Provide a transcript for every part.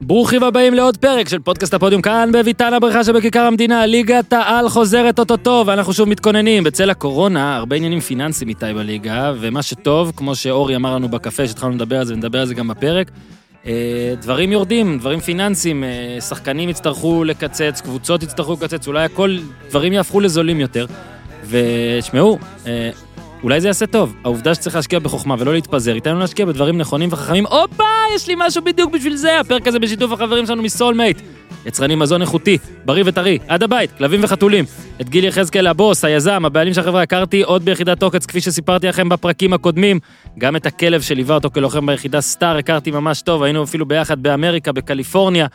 ברוכים הבאים לעוד פרק של פודקאסט הפודיום כאן בביתן הבריכה שבכיכר המדינה, ליגת העל חוזרת אוטוטו ואנחנו שוב מתכוננים. בצל הקורונה, הרבה עניינים פיננסיים איתי בליגה, ומה שטוב, כמו שאורי אמר לנו בקפה שהתחלנו לדבר על זה ונדבר על זה גם בפרק, אה, דברים יורדים, דברים פיננסיים, אה, שחקנים יצטרכו לקצץ, קבוצות יצטרכו לקצץ, אולי הכל, דברים יהפכו לזולים יותר. ושמעו, אה, אולי זה יעשה טוב. העובדה שצריך להשקיע בחוכמה ולא להתפזר, ייתן לנו להשקיע בדברים נכונים וחכמים. הופה, יש לי משהו בדיוק בשביל זה, הפרק הזה בשיתוף החברים שלנו מסולמייט. יצרנים מזון איכותי, בריא וטרי, עד הבית, כלבים וחתולים. את גיל יחזקאל הבוס, היזם, הבעלים של החברה, הכרתי עוד ביחידת עוקץ, כפי שסיפרתי לכם בפרקים הקודמים. גם את הכלב שליווה אותו כלוחם ביחידה סטאר הכרתי ממש טוב, היינו אפילו ביחד באמריקה, בקליפורניה.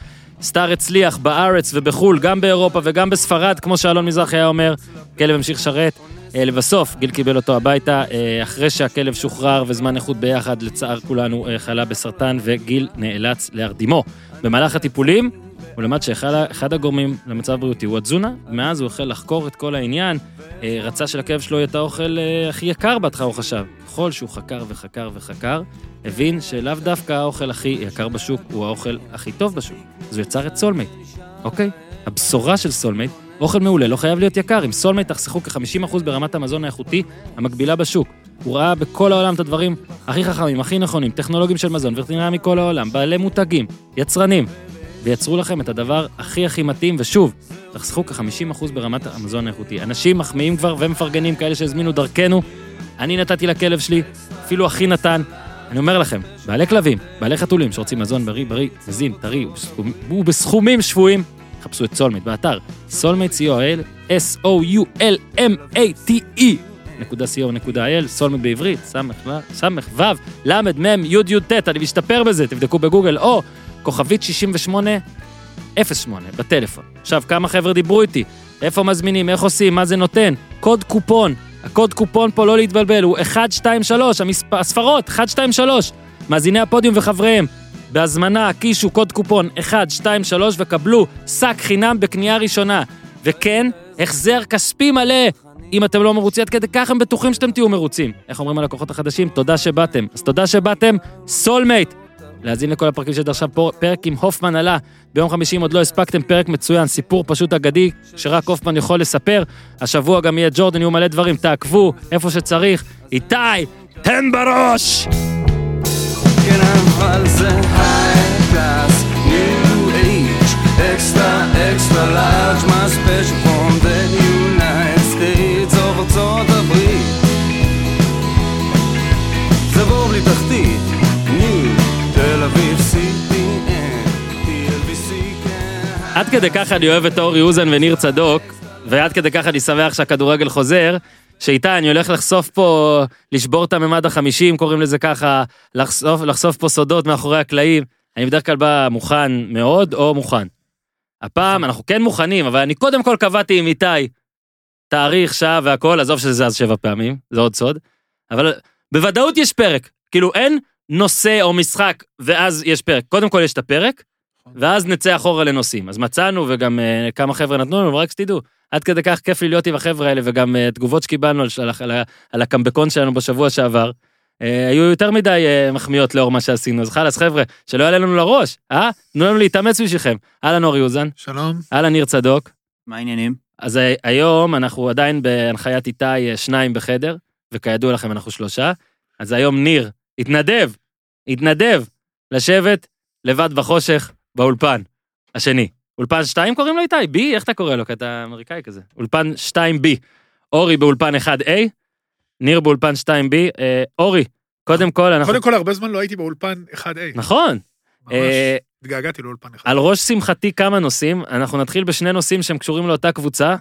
סטאר הצליח בארץ ובחו"ל, גם באירופה וגם בספרד, כמו שאלון מזרחי היה אומר. כלב המשיך לשרת. אה, לבסוף, גיל קיבל אותו הביתה, אה, אחרי שהכלב שוחרר וזמן איכות ביחד, לצער כולנו, אה, חלה בסרטן, וגיל נאלץ להרדימו. במהלך הטיפולים, הוא למד שאחד הגורמים למצב בריאותי הוא התזונה, מאז הוא החל לחקור את כל העניין, רצה שלכלב שלו יהיה את האוכל הכי יקר בהתחלה, הוא חשב. ככל שהוא חקר וחקר וחקר, הבין שלאו דווקא האוכל הכי יקר בשוק הוא האוכל הכי טוב בשוק. אז הוא יצר את סולמייט, אוקיי? הבשורה של סולמייט אוכל מעולה לא חייב להיות יקר, עם סולמייט תחסכו כ-50% ברמת המזון האיכותי המקבילה בשוק. הוא ראה בכל העולם את הדברים הכי חכמים, הכי נכונים, טכנולוגים של מזון, וטרינריה מכל העולם, בעלי מותגים, יצרנים, ויצרו לכם את הדבר הכי הכי מתאים, ושוב, תחסכו כ-50% ברמת המזון האיכותי. אנשים מחמיאים כבר ומפרגנים, כאלה שהזמינו דרכנו. אני נתתי לכלב שלי, אפילו אחי נתן. אני אומר לכם, בעלי כלבים, בעלי חתולים שרוצים מזון בריא, בריא, מזין, טרי, ובסכומים שפויים, חפשו את סולמייט באתר סולמייט co.il, s-o-u-l-m-a-t-e נקודה co.il, סולמייט בעברית, סמך וו למד מם יוד אני משתפר בזה, תבדקו בגוגל, או כוכבית 6808 בטלפון. עכשיו, כמה חבר'ה דיברו איתי, איפה מזמינים, איך עושים, מה זה נותן, קוד קופון, הקוד קופון פה לא להתבלבל, הוא 123, המספר, הספרות, 123, מאזיני הפודיום וחבריהם. בהזמנה קישו קוד קופון 123 וקבלו שק חינם בקנייה ראשונה. וכן, החזר כספי מלא. אם אתם לא מרוצים עד כדי כך, הם בטוחים שאתם תהיו מרוצים. איך אומרים הלקוחות החדשים? תודה שבאתם. אז תודה שבאתם, סולמייט. להאזין לכל הפרקים של עכשיו פה, פרק עם הופמן עלה. ביום חמישי אם עוד לא הספקתם, פרק מצוין, סיפור פשוט אגדי, שרק הופמן יכול לספר. השבוע גם יהיה ג'ורדן, יהיו מלא דברים, תעקבו, איפה שצריך. איתי, תן בראש! כן, אבל זה extra large, מה special from the United States of ארצות הברית. זה בור בלי תחתית, ניו, אביב, CPN. עד כדי ככה אני אוהב את אורי אוזן וניר צדוק, ועד כדי ככה אני שמח שהכדורגל חוזר. שאיתה אני הולך לחשוף פה, לשבור את הממד החמישים, קוראים לזה ככה, לחשוף, לחשוף פה סודות מאחורי הקלעים. אני בדרך כלל בא מוכן מאוד או מוכן. הפעם אנחנו כן מוכנים, אבל אני קודם כל קבעתי עם איתי תאריך, שעה והכל, עזוב שזה זז שבע פעמים, זה עוד סוד, אבל בוודאות יש פרק. כאילו אין נושא או משחק ואז יש פרק. קודם כל יש את הפרק, ואז נצא אחורה לנושאים. אז מצאנו וגם uh, כמה חבר'ה נתנו לנו, ורק שתדעו, עד כדי כך כיף לי להיות עם החבר'ה האלה, וגם uh, תגובות שקיבלנו על, על, על, על הקמבקון שלנו בשבוע שעבר. Uh, היו יותר מדי uh, מחמיאות לאור מה שעשינו, אז חלאס חבר'ה, שלא יעלה לנו לראש, אה? תנו לנו להתאמץ בשבילכם. אהלן אורי אוזן. שלום. אהלן ניר צדוק. מה העניינים? אז uh, היום אנחנו עדיין בהנחיית איתי שניים בחדר, וכידוע לכם אנחנו שלושה, אז היום ניר התנדב, התנדב לשבת לבד בחושך באולפן השני. אולפן 2 קוראים לו איתי? בי? איך אתה קורא לו? כי אתה אמריקאי כזה. אולפן 2B. אורי באולפן 1A, ניר באולפן 2B. אה, אורי, קודם כל אנחנו... קודם כל, הרבה זמן לא הייתי באולפן 1A. נכון. ממש אה, התגעגעתי לאולפן 1A. על ראש שמחתי כמה נושאים, אנחנו נתחיל בשני נושאים שהם קשורים לאותה קבוצה.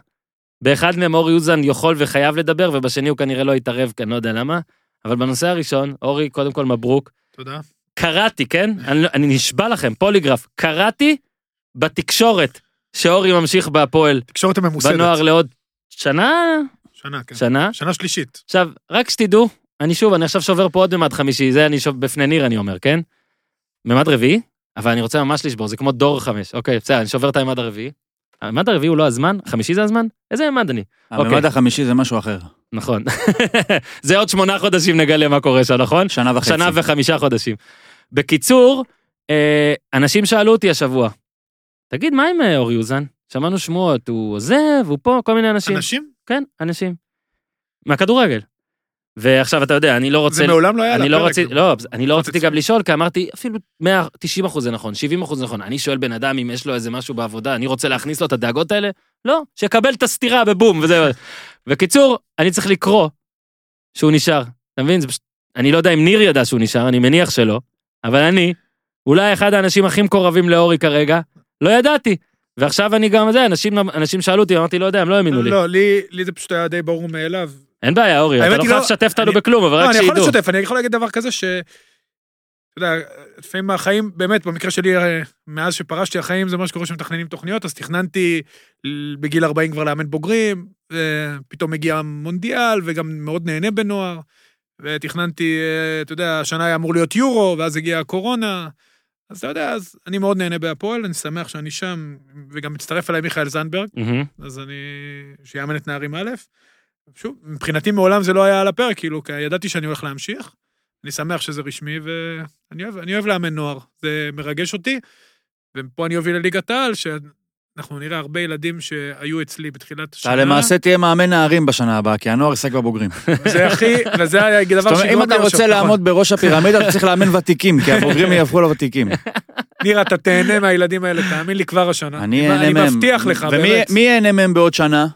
באחד מהם אורי אוזן יכול וחייב לדבר, ובשני הוא כנראה לא יתערב, כי אני לא יודע למה. אבל בנושא הראשון, אורי, קודם כל מברוק. תודה. קראתי, כן? אני, אני נשבע לכם, פוליגרף, קראתי בתקשורת שאורי ממשיך בהפועל. תקשורת הממוסדת. בנוער לעוד שנה? שנה, כן. שנה? שנה שלישית. עכשיו, רק שתדעו, אני שוב, אני עכשיו שובר פה עוד ממד חמישי, זה אני שוב, בפני ניר אני אומר, כן? ממד רביעי, אבל אני רוצה ממש לשבור, זה כמו דור חמש. אוקיי, בסדר, אני שובר את הממד הרביעי. הממד הרביעי הוא לא הזמן? חמישי זה הזמן? איזה ממד אני? הממד אוקיי. החמישי זה משהו אחר. נכון. זה עוד שמונה חודשים נגלה מה קורה שם, נכון? שנה וחצי. שנה וחמישה חודשים. בקיצור, אה, אנשים שאלו אותי השבוע, תגיד, מה עם אה, אורי אוזן? שמענו שמועות, הוא עוזב, הוא פה, כל מיני אנשים. אנשים? כן, אנשים. מהכדורגל. ועכשיו אתה יודע, אני לא רוצה... זה מעולם לא היה על אני לא הפרק. רציתי, לא, אני לא רציתי גם לשאול, כי אמרתי, אפילו 100, 90 אחוז זה נכון, 70 אחוז זה נכון. אני שואל בן אדם אם יש לו איזה משהו בעבודה, אני רוצה להכניס לו את הדאגות האלה? לא, שיקבל את הסטירה בבום, וזה... בקיצור, אני צריך לקרוא שהוא נשאר. אתה מבין? פשוט... אני לא יודע אם ניר ידע שהוא נשאר, אני מניח שלא, אבל אני, אולי אחד האנשים הכי מקורבים לאורי כרגע, לא ידעתי. ועכשיו אני גם זה, אנשים, אנשים שאלו אותי, אמרתי, לא יודע, הם לא האמינו לי. לא, לי לי זה פשוט היה די ברור מאליו. אין בעיה, אורי, אתה לא חייב לא- לשתף אותנו בכלום, אבל לא, רק אני יכול שידעו. לשתף, אני יכול להגיד דבר כזה ש... אתה יודע, לפעמים החיים, באמת, במקרה שלי, אה, מאז שפרשתי החיים, זה מה שקורה שמתכננים תוכניות, אז תכננתי בגיל 40 כבר לאמן בוגרים, ופתאום מגיע מונדיאל, וגם מאוד נהנה בנוער, ותכננתי, אה, אתה יודע, השנה היה אמור להיות יורו, ואז הגיעה הקורונה, אז אתה יודע, אז אני מאוד נהנה בהפועל, אני שמח שאני שם, וגם מצטרף אליי מיכאל זנדברג, מהמם. אז אני... שיאמן את נערים א'. שוב, מבחינתי מעולם זה לא היה על הפרק, כאילו, כי ידעתי שאני הולך להמשיך. אני שמח שזה רשמי, ואני אוהב, אוהב לאמן נוער. זה מרגש אותי, ופה אני אוביל לליגת העל, שאנחנו נראה הרבה ילדים שהיו אצלי בתחילת השנה. אתה למעשה תהיה מאמן נערים בשנה הבאה, כי הנוער ישחק בבוגרים. זה הכי, וזה היה דבר זאת אומרת, אם שיגרום אתה לי רוצה עכשיו, לעמוד בראש הפירמידה, אתה צריך לאמן ותיקים, כי הבוגרים יהפכו לוותיקים. נכון. ניר, אתה תהנה מהילדים האלה, תאמין לי כבר השנה. אני אהנה מהם. אני מבטיח לך, ומי באמת. מי ייהנה מהם בעוד שנה?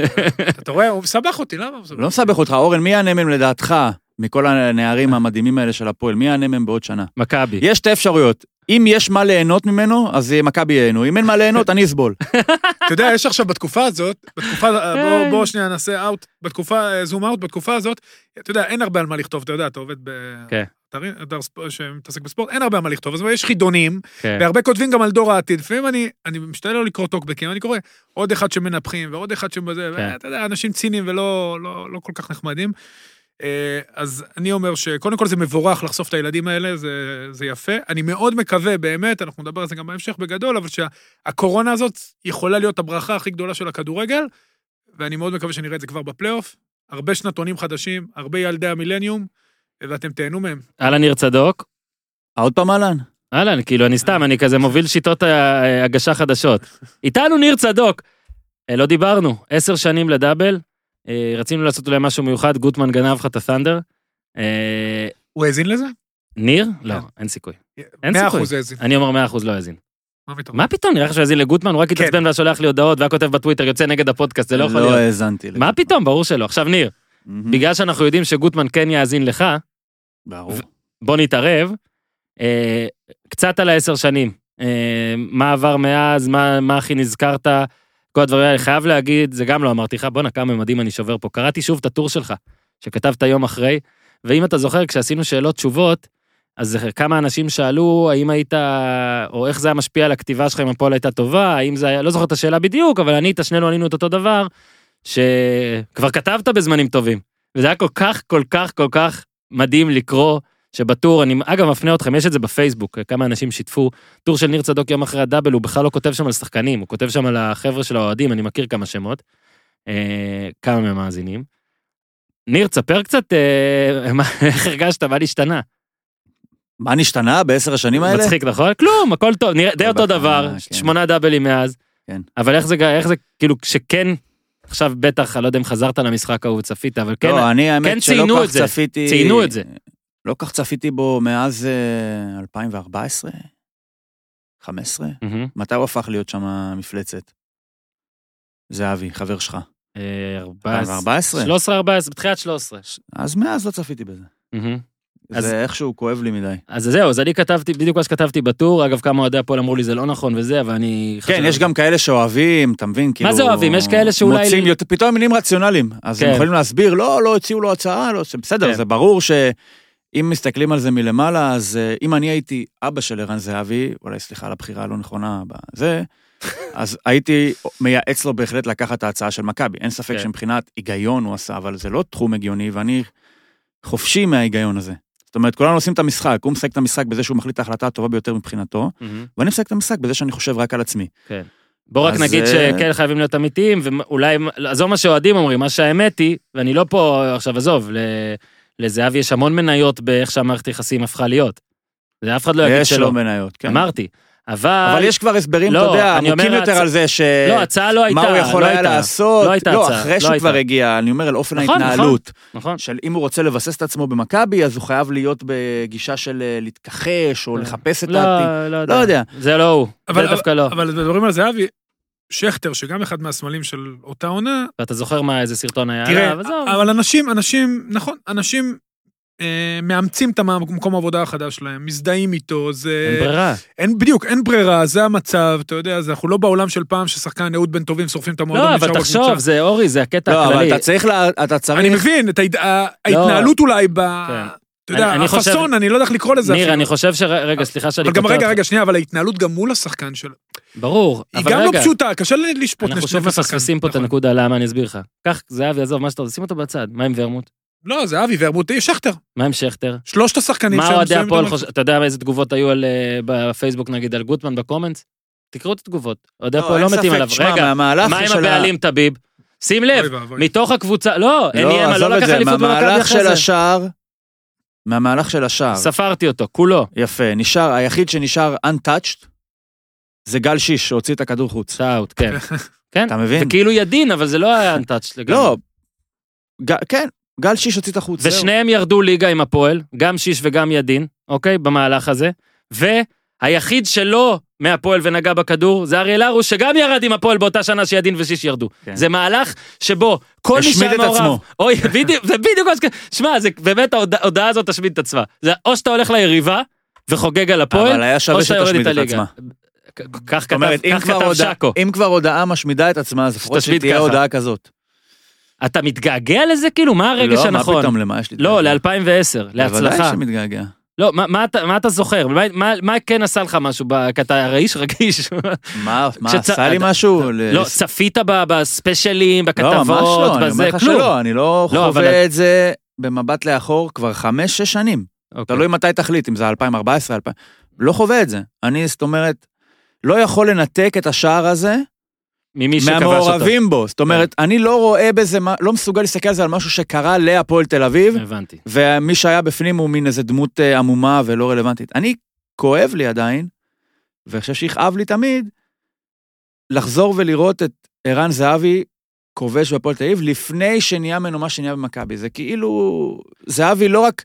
אתה רואה, הוא מסבך אותי, למה הוא מסבך? לא מסבך אותך, אורן, מי ייהנה מהם לדעתך, מכל הנערים המדהימים האלה של הפועל? מי ייהנה מהם בעוד שנה? מכבי. יש שתי אפשרויות. אם יש מה ליהנות ממנו, אז אה, מכבי ייהנו. אם אין מה ליהנות, אני אסבול. אתה יודע, יש עכשיו בתקופה הזאת, בתקופה, בוא, בוא שנייה נעשה אאוט, בתקופה, זום אאוט, בתקופה הזאת, אתה יודע, אין הרבה על מה לכתוב, אתה יודע, אתה עובד ב... כן. אתר שמתעסק בספורט, אין הרבה על מה לכתוב, אז יש חידונים, כן. והרבה כותבים גם על דור העתיד. לפעמים אני, אני משתדל לא לקרוא טוקבקים, אני קורא עוד אחד שמנפחים, ועוד אחד שבזה, כן. ואתה יודע, אנשים ציניים ולא לא, לא כל כך נחמדים. אה, אז אני אומר שקודם כל זה מבורך לחשוף את הילדים האלה, זה, זה יפה. אני מאוד מקווה, באמת, אנחנו נדבר על זה גם בהמשך בגדול, אבל שהקורונה הזאת יכולה להיות הברכה הכי גדולה של הכדורגל, ואני מאוד מקווה שנראה את זה כבר בפלייאוף. הרבה שנתונים חדשים, הרבה ילדי המילניום, ואתם תהנו מהם. אהלן ניר צדוק. עוד פעם אהלן? אהלן, כאילו, אני סתם, אני כזה מוביל שיטות אה, הגשה חדשות. איתנו ניר צדוק. אה, לא דיברנו, עשר שנים לדאבל. אה, רצינו לעשות אולי משהו מיוחד, גוטמן גנב לך את הת'אנדר. אה, הוא האזין לזה? ניר? לא, כן. אין סיכוי. אין סיכוי. אחוז האזין. אני אומר מאה אחוז לא האזין. מה פתאום? נראה לך שהוא האזין לגוטמן, הוא רק כן. התעצבן והיה שולח לי הודעות והיה כותב בטוויטר, יוצא נגד הפודקאסט, זה לא יכול לא להיות. האזנתי. מה. פתאום, ברור שלא. עכשיו ניר. בגלל שאנחנו יודעים שגוטמן כן יאזין לך. בוא נתערב. אה, קצת על העשר שנים. מה עבר מאז, מה, מה הכי נזכרת, כל הדברים האלה. חייב להגיד, זה גם לא אמרתי לך, בואנה כמה ממדים אני שובר פה. קראתי שוב את הטור שלך, שכתבת יום אחרי, ואם אתה זוכר, כשעשינו שאלות תשובות, אז כמה אנשים שאלו האם היית, או איך זה היה משפיע על הכתיבה שלך אם הפועל הייתה טובה, האם זה היה, לא זוכר את השאלה בדיוק, אבל ענית, שנינו ענינו את אותו דבר, שכבר כתבת בזמנים טובים. וזה היה כל כך, כל כך, כל כך מדהים לקרוא, שבטור, אני אגב מפנה אתכם, יש את זה בפייסבוק, כמה אנשים שיתפו, טור של ניר צדוק יום אחרי הדאבל, הוא בכלל לא כותב שם על שחקנים, הוא כותב שם על החבר'ה של האוהדים, אני מכיר כמה שמות, אה, כמה מהמאזינים. ניר, תספר קצת אה, מה- איך הרגשת, מה נשתנה. מה נשתנה בעשר השנים האלה? מצחיק, נכון? כלום, הכל טוב, נראה די אותו דבר, כן. שמונה דאבלים מאז. כן. אבל איך זה, איך זה, כאילו, כשכן, עכשיו בטח, אני לא יודע אם חזרת למשחק ההוא וצפית, אבל כן, לא, אני כן האמת שלא ציינו כך את זה. צפיתי... ציינו את זה. לא כך צפיתי בו מאז אה, 2014? 15? מהמם. מתי הוא הפך להיות שם מפלצת? זהבי, חבר שלך. אה, 14, 2014? 13, 14, בתחילת 13. אז מאז לא צפיתי בזה. אז- זה איכשהו כואב לי מדי. אז זהו, אז אני כתבתי, בדיוק מה שכתבתי בטור, אגב, כמה אוהדי הפועל אמרו לי זה לא נכון וזה, אבל אני... כן, חשב- יש גם כאלה שאוהבים, אתה מבין? כאילו... זה אוהבים? יש כאלה שאולי- מוצאים יותר, פתאום מילים רציונליים. אז הם כן. יכולים להסביר, לא, לא הציעו לו הצעה, לא, בסדר, כן. זה ברור שאם מסתכלים על זה מלמעלה, אז אה, אם אני הייתי אבא של ערן זהבי, אולי סליחה על הבחירה הלא נכונה בזה, אז הייתי מייעץ לו בהחלט לקחת את ההצעה של מכבי. אין ספק כן. שמבחינת היגיון הוא עשה, אבל זה לא תחום הגיוני, ואני חופשי מההיגיון הזה. זאת אומרת, כולנו עושים את המשחק, הוא משחק את המשחק בזה שהוא מחליט את ההחלטה הטובה ביותר מבחינתו. ואני משחק את המשחק בזה שאני חושב רק על עצמי. בוא רק נגיד אה, שכן חייבים להיות אמיתיים, ואולי, עזוב מה שאוהדים אומרים, מה שהאמת היא, ואני לא פה עכשיו, עזוב, ל- לזהבי יש המון מניות באיך שהמערכת יחסים הפכה להיות. זה אף אחד לא יגיד יש שלא. לו מניות, כן. אמרתי. אבל... אבל יש כבר הסברים, לא, אתה יודע, אני אומר, עמוקים יותר הצ- על זה ש... לא, הצעה לא הייתה. מה הוא יכול לא היה הייתה. לעשות, לא הייתה לא, הצעה, אחרי לא שהוא כבר. הגיע, אני אומר על אופן נכון, ההתנהלות, נכון. של אם הוא רוצה לבסס את עצמו במכבי, אז הוא חייב להיות בגישה של אה, להתכחש, או כן. לחפש את העתיד. לא, לא לא יודע. זה לא הוא. אבל- זה דווקא לא. אבל מדברים על זהבי, שכטר, שגם אחד מהסמלים של אותה עונה, ואתה זוכר מה, איזה סרטון היה תראה, עליו, עזוב. אבל אנשים, אנשים, נכון, אנשים אה, מאמצים את המקום העבודה החדש שלהם, מזדהים איתו, זה... אין ברירה. אין, בדיוק, אין ברירה, זה המצב, אתה יודע, אז אנחנו לא בעולם של פעם ששחקן אהוד בן טובים שורפים את המועדון, לא, אבל תחשוב, בקבוצה. זה אורי, זה הקטע לא, אבל הכללי. אתה צריך, לה- אתה צריך... אני מבין, את ה- ההתנהלות אולי ב... כן. אתה יודע, אני- אני חושב- הפאסון, אני לא יודע איך לקרוא לזה ניר, אפילו. אני חושב ש... רגע, סליחה שאני אבל גם קוטע רגע, אותך. רגע, שנייה, אבל ההתנהלות גם מול השחקן שלו, ברור. היא אבל גם לא רגע, פשוטה, קשה לי לשפוט אנחנו שוב. מפספסים פה את נכון. הנקודה, למה אני אסביר לך. קח, זהבי, עזוב, מה שאתה רוצה, שים אותו בצד. מה עם ורמוט? לא, זה אבי ורמוט, שכטר. מה עם שכטר? שלושת השחקנים מה אוהדי הפועל חושבים? אתה יודע איזה תגובות היו על, אה, בפייסבוק נגיד על גוטמן בקומנטס? תקראו את התגובות. אוהדי הפועל לא מתים עליו. רגע, מה עם של הבעלים טביב? שים לב. מתוך הקבוצה, לא, אין לי עזוב לא את לקח זה, אליפות במכבי אחרי של זה. השער, מהמהלך של השער, ספרתי אותו, כולו. יפה, נשאר, היחיד שנשאר untouched, זה גל שיש שהוציא את הכדור חוץ. טעות, כן. כן, אתה מבין? זה כאילו ידין, אבל זה לא היה אנטאץ' לגמרי. לא, ג- כן, גל שיש הוציא את החוץ, זהו. ושניהם ירדו ליגה עם הפועל, גם שיש וגם ידין, אוקיי? במהלך הזה. והיחיד שלא מהפועל ונגע בכדור, זה אריאל הרוש, שגם ירד עם הפועל באותה שנה שידין ושיש ירדו. כן. זה מהלך שבו כל מי השמיד שהיה את מעורב... עצמו. אוי, בדיוק, זה בדיוק מה ש... שמע, זה באמת ההודע- ההודעה הזאת תשמיד את עצמה. זה או שאתה הולך ליריבה וחוגג על הפועל, אבל היה שווה או שאתה יורד את את הליגה. כך כתב אומרת, אם כך כבר כתב הודעה- שקו. אם כבר הודעה משמידה את עצמה, אז לפחות שתהיה ככה. הודעה כזאת. אתה מתגעגע לזה כאילו? מה הרגש לא, מה הנכון? פתאום, למה יש לי... לא, להתגעגע? ל-2010, להצלחה. בוודאי שמתגעגע. לא, מה, מה, אתה, מה אתה זוכר? מה, מה, מה כן עשה לך משהו? כי אתה רגיש רגיש. מה, מה, כשצ- עשה לי משהו? לא, צפית ב- בספיישלים, בכתבות, לא, ממש לא, אני אומר בזה, לך כלום. שלא, אני לא לא, אבל- חווה את זה במבט לאחור כבר חמש, שש שנים. אוקיי. תלוי מתי תחליט, אם זה 2014, 2000... לא חווה את זה. אני, זאת אומרת, לא יכול לנתק את השער הזה ממי שכבש אותו. כן. מהמעורבים בו. זאת אומרת, אני לא רואה בזה, לא מסוגל להסתכל על זה על משהו שקרה להפועל תל אביב, הבנתי. ומי שהיה בפנים הוא מין איזה דמות אה, עמומה ולא רלוונטית. אני, כואב לי עדיין, ואני חושב שיכאב לי תמיד, לחזור ולראות את ערן זהבי כובש בהפועל תל אביב, לפני שנהיה ממנו מה שנהיה במכבי. זה כאילו, זהבי לא רק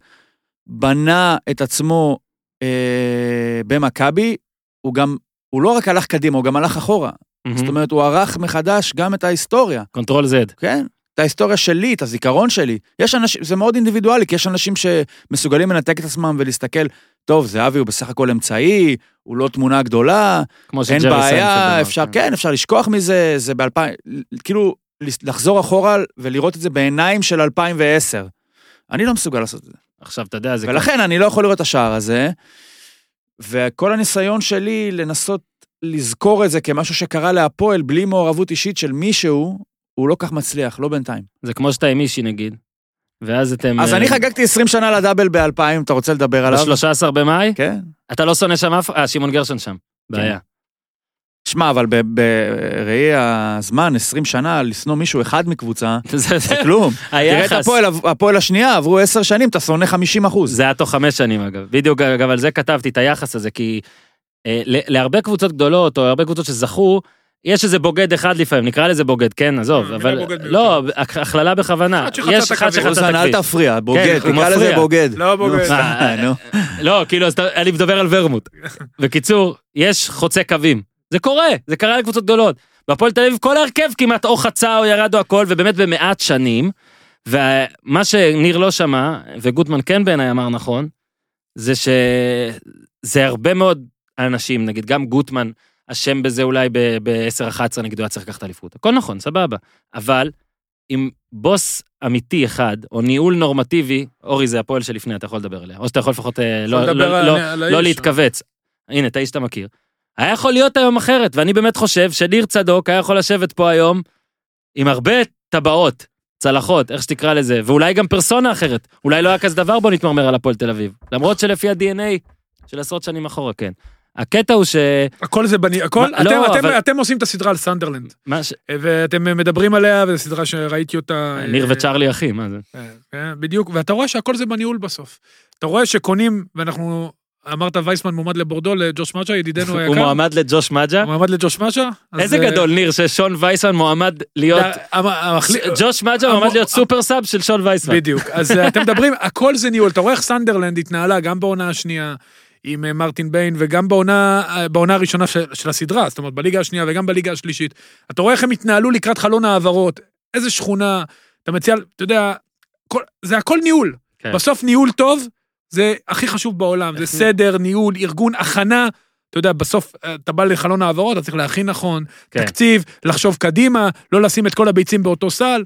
בנה את עצמו אה, במכבי, הוא גם, הוא לא רק הלך קדימה, הוא גם הלך אחורה. מהמם. זאת אומרת, הוא ערך מחדש גם את ההיסטוריה. control Z. כן? את ההיסטוריה שלי, את הזיכרון שלי. יש אנשים, זה מאוד אינדיבידואלי, כי יש אנשים שמסוגלים לנתק את עצמם ולהסתכל, טוב, זהבי הוא בסך הכל אמצעי, הוא לא תמונה גדולה, כמו אין בעיה, אפשר, כן, אפשר לשכוח מזה, זה באלפיים, כאילו, לחזור אחורה ולראות את זה בעיניים של 2010. אני לא מסוגל לעשות את זה. עכשיו, אתה יודע, זה... ולכן אני לא יכול לראות את השער הזה, וכל הניסיון שלי לנסות לזכור את זה כמשהו שקרה להפועל בלי מעורבות אישית של מישהו, הוא לא כך מצליח, לא בינתיים. זה כמו שאתה עם מישהי נגיד. ואז אתם... אז אה, אני חגגתי 20 שנה לדאבל ב-2000, אתה רוצה לדבר עליו? ב-13 במאי? כן. אתה לא שונא שם אף... אה, שמעון גרשון שם. בעיה. שמע, אבל בראי הזמן, 20 שנה, לשנוא מישהו אחד מקבוצה, זה- כלום. תראה את. הפועל, הפועל השנייה, עברו 10 שנים, אתה שונא 50 אחוז. זה היה תוך חמש שנים אגב. בדיוק אגב על זה כתבתי את היחס הזה, כי להרבה קבוצות גדולות, או הרבה קבוצות שזכו, יש איזה בוגד אחד לפעמים, נקרא לזה בוגד, כן, עזוב, אה, אבל... בוגד לא, הכ- הכללה בכוונה. יש אחד. שחצה את אוזן, אל הכביש. תפריע, בוגד, הוא תקרא לזה. בוגד. לא בוגד. אה. לא, כאילו, אני מדבר על ורמוט. בקיצור, יש חוצה קווים. זה קורה, זה קרה לקבוצות גדולות. בהפועל תל אביב כל ההרכב כמעט או חצה או ירד או הכל, ובאמת במעט שנים. ומה שניר לא שמע, וגוטמן כן בעיניי אמר נכון, זה שזה הרבה מאוד אנשים, נגיד גם גוטמן אשם בזה אולי ב-10-11, נגיד הוא היה צריך לקחת אליפות. הכל נכון, סבבה. אבל אם בוס אמיתי אחד, או ניהול נורמטיבי, אורי זה הפועל שלפני, אתה יכול לדבר עליה. או שאתה יכול לפחות אה, לא, לא, לא, לא האיש. להתכווץ. הנה, את האיש שאתה מכיר. היה יכול להיות היום אחרת, ואני באמת חושב שניר צדוק היה יכול לשבת פה היום עם הרבה טבעות, צלחות, איך שתקרא לזה, ואולי גם פרסונה אחרת. אולי לא היה כזה דבר בוא נתמרמר על הפועל תל אביב. למרות שלפי ה-DNA של עשרות שנים אחורה, כן. הקטע הוא ש... הכל זה בני... הכל... מה- אתם- לא, אתם- אבל- אתם עושים את הסדרה על סנדרלנד. מה ש... ואתם מדברים עליה, וזו סדרה שראיתי אותה... ניר אה, וצ'ארלי אחים, מה זה? אה, אה, בדיוק, ואתה רואה שהכל זה בניהול בסוף. אתה רואה שקונים, ואנחנו אמרת וייסמן מועמד לבורדו, לג'וש מג'ה, ידידנו היקר. הוא מועמד לג'וש מג'ה? הוא מועמד לג'וש מג'ה. איזה גדול, ניר, ששון וייסמן מועמד להיות... ג'וש מג'ה מועמד להיות super sub של שון וייסמן. בדיוק. אז אתם מדברים, הכל זה ניהול. אתה רואה איך סנדרלנד התנהלה גם בעונה השנייה עם אה, מרטין ביין, וגם בעונה, אה, בעונה הראשונה של, של הסדרה, זאת אומרת, בליגה השנייה וגם בליגה השלישית. אתה רואה איך הם התנהלו לקראת חלון העברות, איזה שכונה, אתה מציע, אתה יודע, כל, זה הכל ניהול. כן. בסוף ניהול טוב, זה הכי חשוב בעולם. זה סדר, ניהול, ארגון, הכנה. אתה יודע, בסוף אה, אתה בא לחלון העברות, אתה צריך להכין נכון, כן. תקציב, לחשוב קדימה, לא לשים את כל הביצים באותו סל.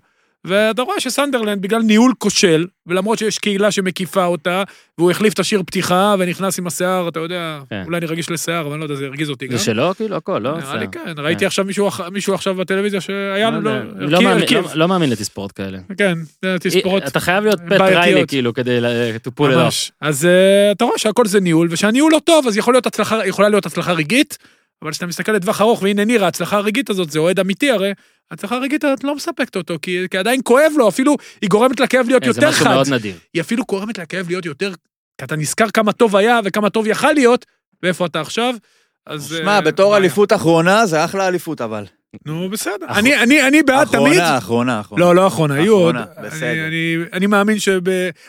ואתה רואה שסנדרלנד, בגלל ניהול כושל, ולמרות שיש קהילה שמקיפה אותה, והוא החליף את השיר פתיחה ונכנס עם השיער, אתה יודע, כן. אולי אני רגיש לשיער, אבל אני לא יודע, זה הרגיז אותי גם. זה שלו, כאילו, הכל, לא? נראה לי בסדר. כן, ראיתי עכשיו מישהו מישהו עכשיו בטלוויזיה שהיה לו, לא לא. לא. לא- לא מאמין לתספורות כאלה. כן, זה תספורות. אתה חייב להיות פט. ריילי, כאילו, כדי ל- to pull it off. אז אה, אתה רואה שהכל זה ניהול, וכשהניהול לא טוב, אז יכול להיות הצלחה, יכולה להיות הצלחה רגעית, אבל כשאתה מסתכל לטווח ארוך, והנה ניר, ההצלחה הרגעית הזאת, זה אוהד אמיתי הרי, ההצלחה הרגעית הזאת לא מספקת אותו, כי, כי עדיין כואב לו, אפילו היא גורמת לכאב להיות כן, זה יותר משהו חד. מאוד נדיר. היא אפילו גורמת לכאב להיות יותר, כי אתה נזכר כמה טוב היה וכמה טוב יכל להיות, ואיפה אתה עכשיו. אז... שמע, אה, בתור. אליפות אחרונה, זה אחלה אליפות, אבל. נו, בסדר. אח- אני, אני, אני בעד תמיד. אחרונה, אחרונה, אחרונה. לא, לא אחרונה, היו עוד. אחרונה, בסדר. אני, אני, אני מאמין שב...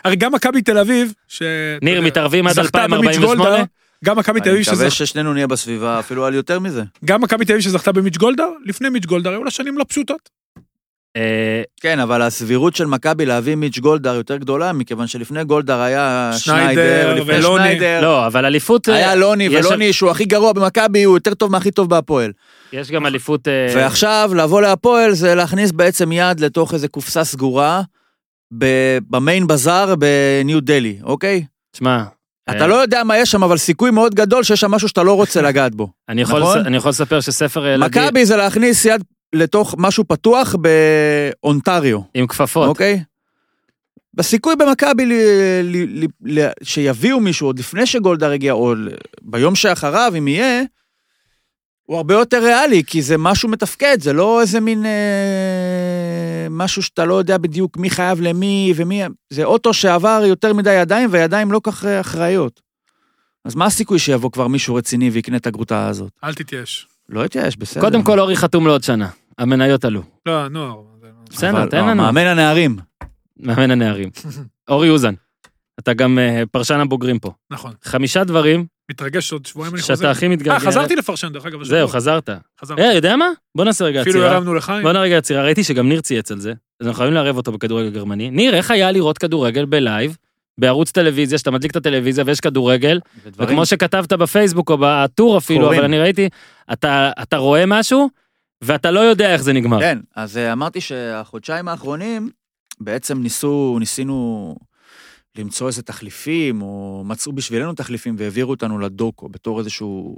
הרי גם מכבי תל אביב, ש... ניר, מתערבים עד זכתה במיץ' 2048? גם מכבי תל אני אביב מקווה שזכתה... ששנינו נהיה בסביבה אפילו על יותר מזה. גם מכבי תל אביב שזכתה במיץ' גולדהר, לפני מיץ' גולדהר, היו לה שנים לא פשוטות. אה, כן, אבל הסבירות של מכבי להביא מיץ' גולדהר יותר גדולה, מכיוון שלפני גולדהר היה שניידר לפני. שניידר, לא, אבל אליפות... אה, היה לוני, ולוני שהוא הכי גרוע במכבי, הוא יותר טוב מהכי טוב בהפועל. יש גם אליפות... אה, ועכשיו, לבוא להפועל זה להכניס בעצם יד לתוך איזה קופסה סגורה במיין בזאר בניו דלי, אוקיי? שמע, אתה לא יודע מה יש שם, אבל סיכוי מאוד גדול שיש שם משהו שאתה לא רוצה לגעת בו. אני יכול נכון? אני יכול לספר שספר ילדים מכבי זה להכניס יד לתוך משהו פתוח באונטריו, עם כפפות. אוקיי? בסיכוי במכבי שיביאו מישהו עוד לפני שגולדהר הגיע, או ביום שאחריו, אם יהיה, הוא הרבה יותר ריאלי, כי זה משהו מתפקד, זה לא איזה מין אה, משהו שאתה לא יודע בדיוק מי חייב למי ומי, זה אוטו שעבר יותר מדי ידיים, והידיים לא כך אה, אחראיות. אז מה הסיכוי שיבוא כבר מישהו רציני ויקנה את הגרוטה הזאת? אל תתייאש. לא התייאש, בסדר. קודם כל אורי חתום לעוד שנה. המניות עלו. לא, נוער. זה- בסדר, תן לא, לנו. מאמן הנערים. מאמן הנערים. אורי אוזן, אתה גם אה, פרשן הבוגרים פה. נכון. חמישה דברים מתרגש עוד שבועיים אני חוזר. שאתה הכי מתגעגע. אה, חזרתי לפרשן, דרך אגב. זהו. חזרת. חזרתי. אה, יודע מה? בוא נעשה רגע אפילו עצירה. הרמנו לחיים. בוא נעשה רגע עצירה, ראיתי שגם ניר צייץ על זה, אז אנחנו חייבים לערב אותו בכדורגל גרמני. ניר, איך היה לראות כדורגל ב live, בערוץ טלוויזיה, שאתה מדליק את הטלוויזיה ויש כדורגל, וכמו שכתבת בפייסבוק או בטור אפילו. אבל אני ראיתי, אתה אתה רואה משהו, ואתה לא יודע איך זה נגמר. כן, אז אה, אמרתי שהחודשיים האחרונים, בעצם ניסו, ניסינו למצוא איזה תחליפים, או מצאו בשבילנו תחליפים והעבירו אותנו לדוקו, בתור איזשהו,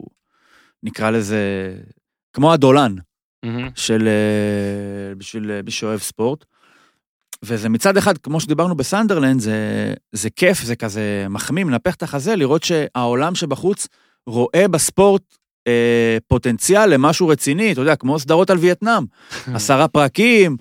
נקרא לזה, כמו הדולן מהמם. של, אה, בשביל אה, מי שאוהב ספורט. וזה מצד אחד, כמו שדיברנו בסנדרלנד, זה, זה כיף, זה כזה מחמיא, מנפח את החזה, לראות שהעולם שבחוץ רואה בספורט אה, פוטנציאל למשהו רציני, אתה יודע, כמו סדרות על וייטנאם. עשרה פרקים,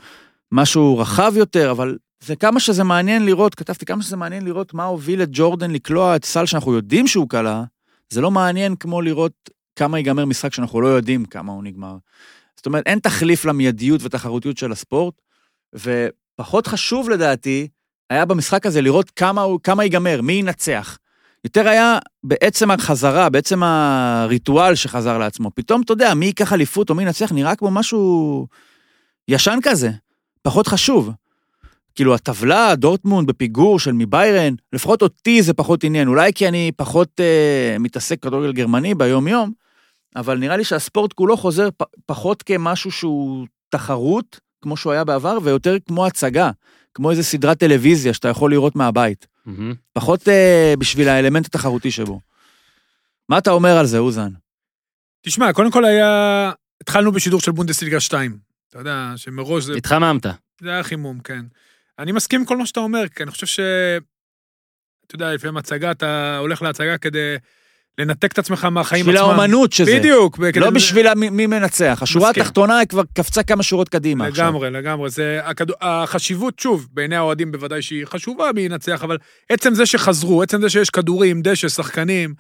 משהו רחב יותר, אבל זה כמה שזה מעניין לראות, כתבתי כמה שזה מעניין לראות מה הוביל את ג'ורדן לקלוע את סל שאנחנו יודעים שהוא קלע, זה לא מעניין כמו לראות כמה ייגמר משחק שאנחנו לא יודעים כמה הוא נגמר. זאת אומרת, אין תחליף למיידיות ותחרותיות של הספורט, ופחות חשוב לדעתי, היה במשחק הזה לראות כמה, הוא, כמה ייגמר, מי ינצח. יותר היה בעצם החזרה, בעצם הריטואל שחזר לעצמו. פתאום, אתה יודע, מי ייקח אליפות או מי ינצח, נראה כמו משהו ישן כזה, פחות חשוב. כאילו, הטבלה, דורטמונד בפיגור של מביירן, לפחות אותי זה פחות עניין. אולי כי אני פחות אה, מתעסק כדורגל גרמני ביום-יום, אבל נראה לי שהספורט כולו חוזר פ, פחות כמשהו שהוא תחרות, כמו שהוא היה בעבר, ויותר כמו הצגה, כמו איזה סדרת טלוויזיה שאתה יכול לראות מהבית. מהמם. פחות אה, בשביל האלמנט התחרותי שבו. מה אתה אומר על זה, אוזן? תשמע, קודם כל היה... התחלנו בשידור של בונדסליגה 2. אתה יודע, שמראש זה... התחממת. זה היה חימום, כן. אני מסכים עם כל מה שאתה אומר, כי אני חושב ש... אתה יודע, לפעמים הצגה, אתה הולך להצגה כדי לנתק את עצמך מהחיים בשביל עצמם. האומנות שזה. בדיוק. לא בשביל המי- מי מנצח. השורה מסכים. התחתונה היא כבר קפצה כמה שורות קדימה עכשיו. לגמרי, לגמרי. זה הכדו... החשיבות, שוב, בעיני האוהדים בוודאי שהיא חשובה מי ינצח, אבל עצם זה שחזרו, עצם זה שיש כדורים, דשא, שחקנים,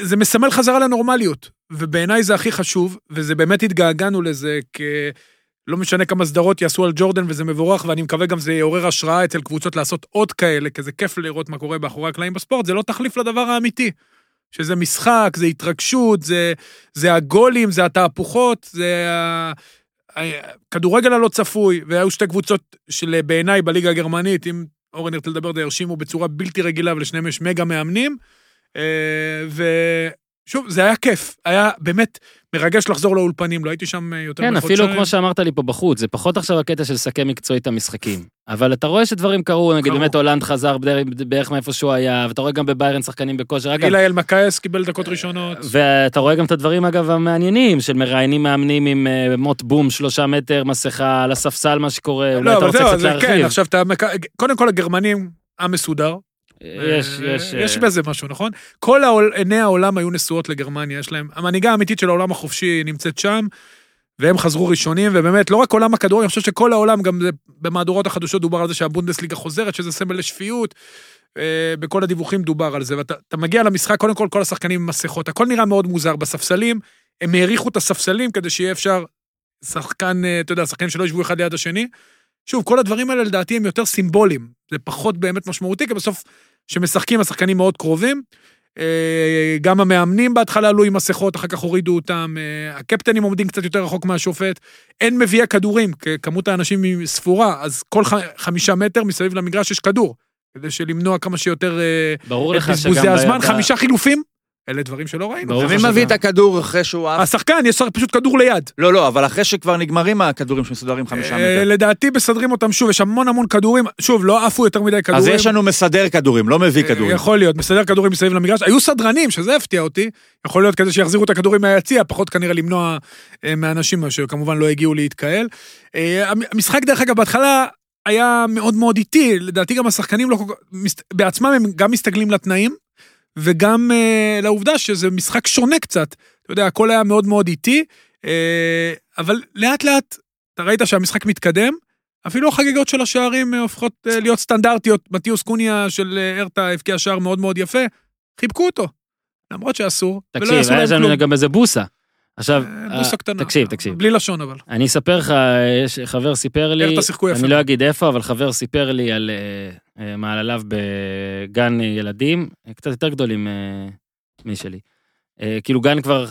זה מסמל חזרה לנורמליות. ובעיניי זה הכי חשוב, וזה באמת התגעגענו לזה כ... לא משנה כמה סדרות יעשו על ג'ורדן וזה מבורך, ואני מקווה גם זה יעורר השראה אצל קבוצות לעשות עוד כאלה, כי זה כיף לראות מה קורה מאחורי הקלעים בספורט, זה לא תחליף לדבר האמיתי. שזה משחק, זה התרגשות, זה, זה הגולים, זה התהפוכות, זה הכדורגל הלא צפוי, והיו שתי קבוצות של בעיניי בליגה הגרמנית, אם אורן ירצה לדבר, די הרשימו בצורה בלתי רגילה, ולשניהם יש מגה מאמנים. אה, ושוב, זה היה כיף, היה באמת מרגש לחזור לאולפנים, לא הייתי שם יותר כן, מחודשיים. אפילו כמו שאמרת לי פה בחוץ, זה פחות עכשיו הקטע של לסכם מקצועית את המשחקים. אבל אתה רואה שדברים קרו, נגיד. באמת הולנד חזר בערך- מאיפה שהוא היה, ואתה רואה גם בביירן שחקנים בכושר. אגב, אלמקייס קיבל דקות ראשונות. ואתה רואה גם את הדברים, אגב, המעניינים, של מראיינים מאמנים עם אה, מוט בום, שלושה מטר, מסכה, על הספסל, מה שקורה, אולי לא, אתה אבל רוצה קצת כן, להרחיב. אתה... קודם כל הגרמנים, עם מסודר. יש, אה, יש... יש אה, בזה משהו, נכון? כל העול- עיני העולם היו נשואות לגרמניה, יש להם... המנהיגה האמיתית של העולם החופשי נמצאת שם, והם חזרו ראשונים, ובאמת, לא רק עולם הכדורגל, אני חושב שכל העולם, גם זה, במהדורות החדשות דובר על זה שהבונדסליגה חוזרת, שזה סמל לשפיות. אה, בכל הדיווחים דובר על זה, ואתה אתה מגיע למשחק, קודם כל, כל השחקנים עם מסכות, הכל נראה מאוד מוזר. בספסלים, הם האריכו את הספסלים כדי שיהיה אפשר, שחקן, אה, אתה יודע, שחקנים שלא ישבו אחד ליד השני. שוב, כל הדברים האלה לדעתי הם יותר סימבוליים, זה פחות באמת משמעותי, כי בסוף, כשמשחקים השחקנים מאוד קרובים, אה, גם המאמנים בהתחלה עלו עם מסכות, אחר כך הורידו אותם, אה, הקפטנים עומדים קצת יותר רחוק מהשופט, אין מביאי כדורים, כמות האנשים היא ספורה, אז כל ח- חמישה מטר מסביב למגרש יש כדור, כדי שלמנוע כמה שיותר אה, ברור את לך שגם... בזבוזי הזמן, בידה- חמישה חילופים, אלה דברים שלא ראינו. ומי לך מביא את הכדור אחרי שהוא עף? השחקן, יש פשוט כדור ליד. לא, לא, אבל אחרי שכבר נגמרים הכדורים שמסודרים חמישה אה, מטר. לדעתי מסדרים אותם שוב, יש המון המון כדורים, שוב, לא עפו יותר מדי כדורים. אז יש לנו מסדר כדורים, לא מביא כדורים. יכול להיות, מסדר כדורים מסביב למגרש. היו סדרנים, שזה הפתיע אותי. יכול להיות כזה שיחזירו את הכדורים מהיציע, פחות כנראה למנוע אה, מאנשים שכמובן לא הגיעו להתקהל. אה, המ- המשחק, דרך אגב, בהתחלה היה מאוד מאוד איטי, לדעתי גם השחקנים לא כל כך... בעצמם הם גם מסתגלים לתנאים, וגם אה, לעובדה שזה משחק שונה קצת. אתה יודע, הכל היה מאוד מאוד איטי, אה, אבל לאט לאט, אתה ראית שהמשחק מתקדם, אפילו החגיגות של השערים אה, הופכות אה, להיות סטנדרטיות. מתיוס קוניה של הרטה הבקיע שער מאוד מאוד יפה, חיבקו אותו. למרות שאסור, ולא תקשיב, יעשו היה להם שם כלום. גם איזה בוסה. עכשיו, אה, בוסה אה, קטנה. תקשיב, תקשיב. בלי לשון אבל. אני אספר לך, יש חבר סיפר לי. אני לא אגיד איפה, אבל חבר סיפר לי על אה, אה, מעלליו בגן ילדים, אה, קצת יותר גדולים אה, משלי. אה, כאילו גן כבר,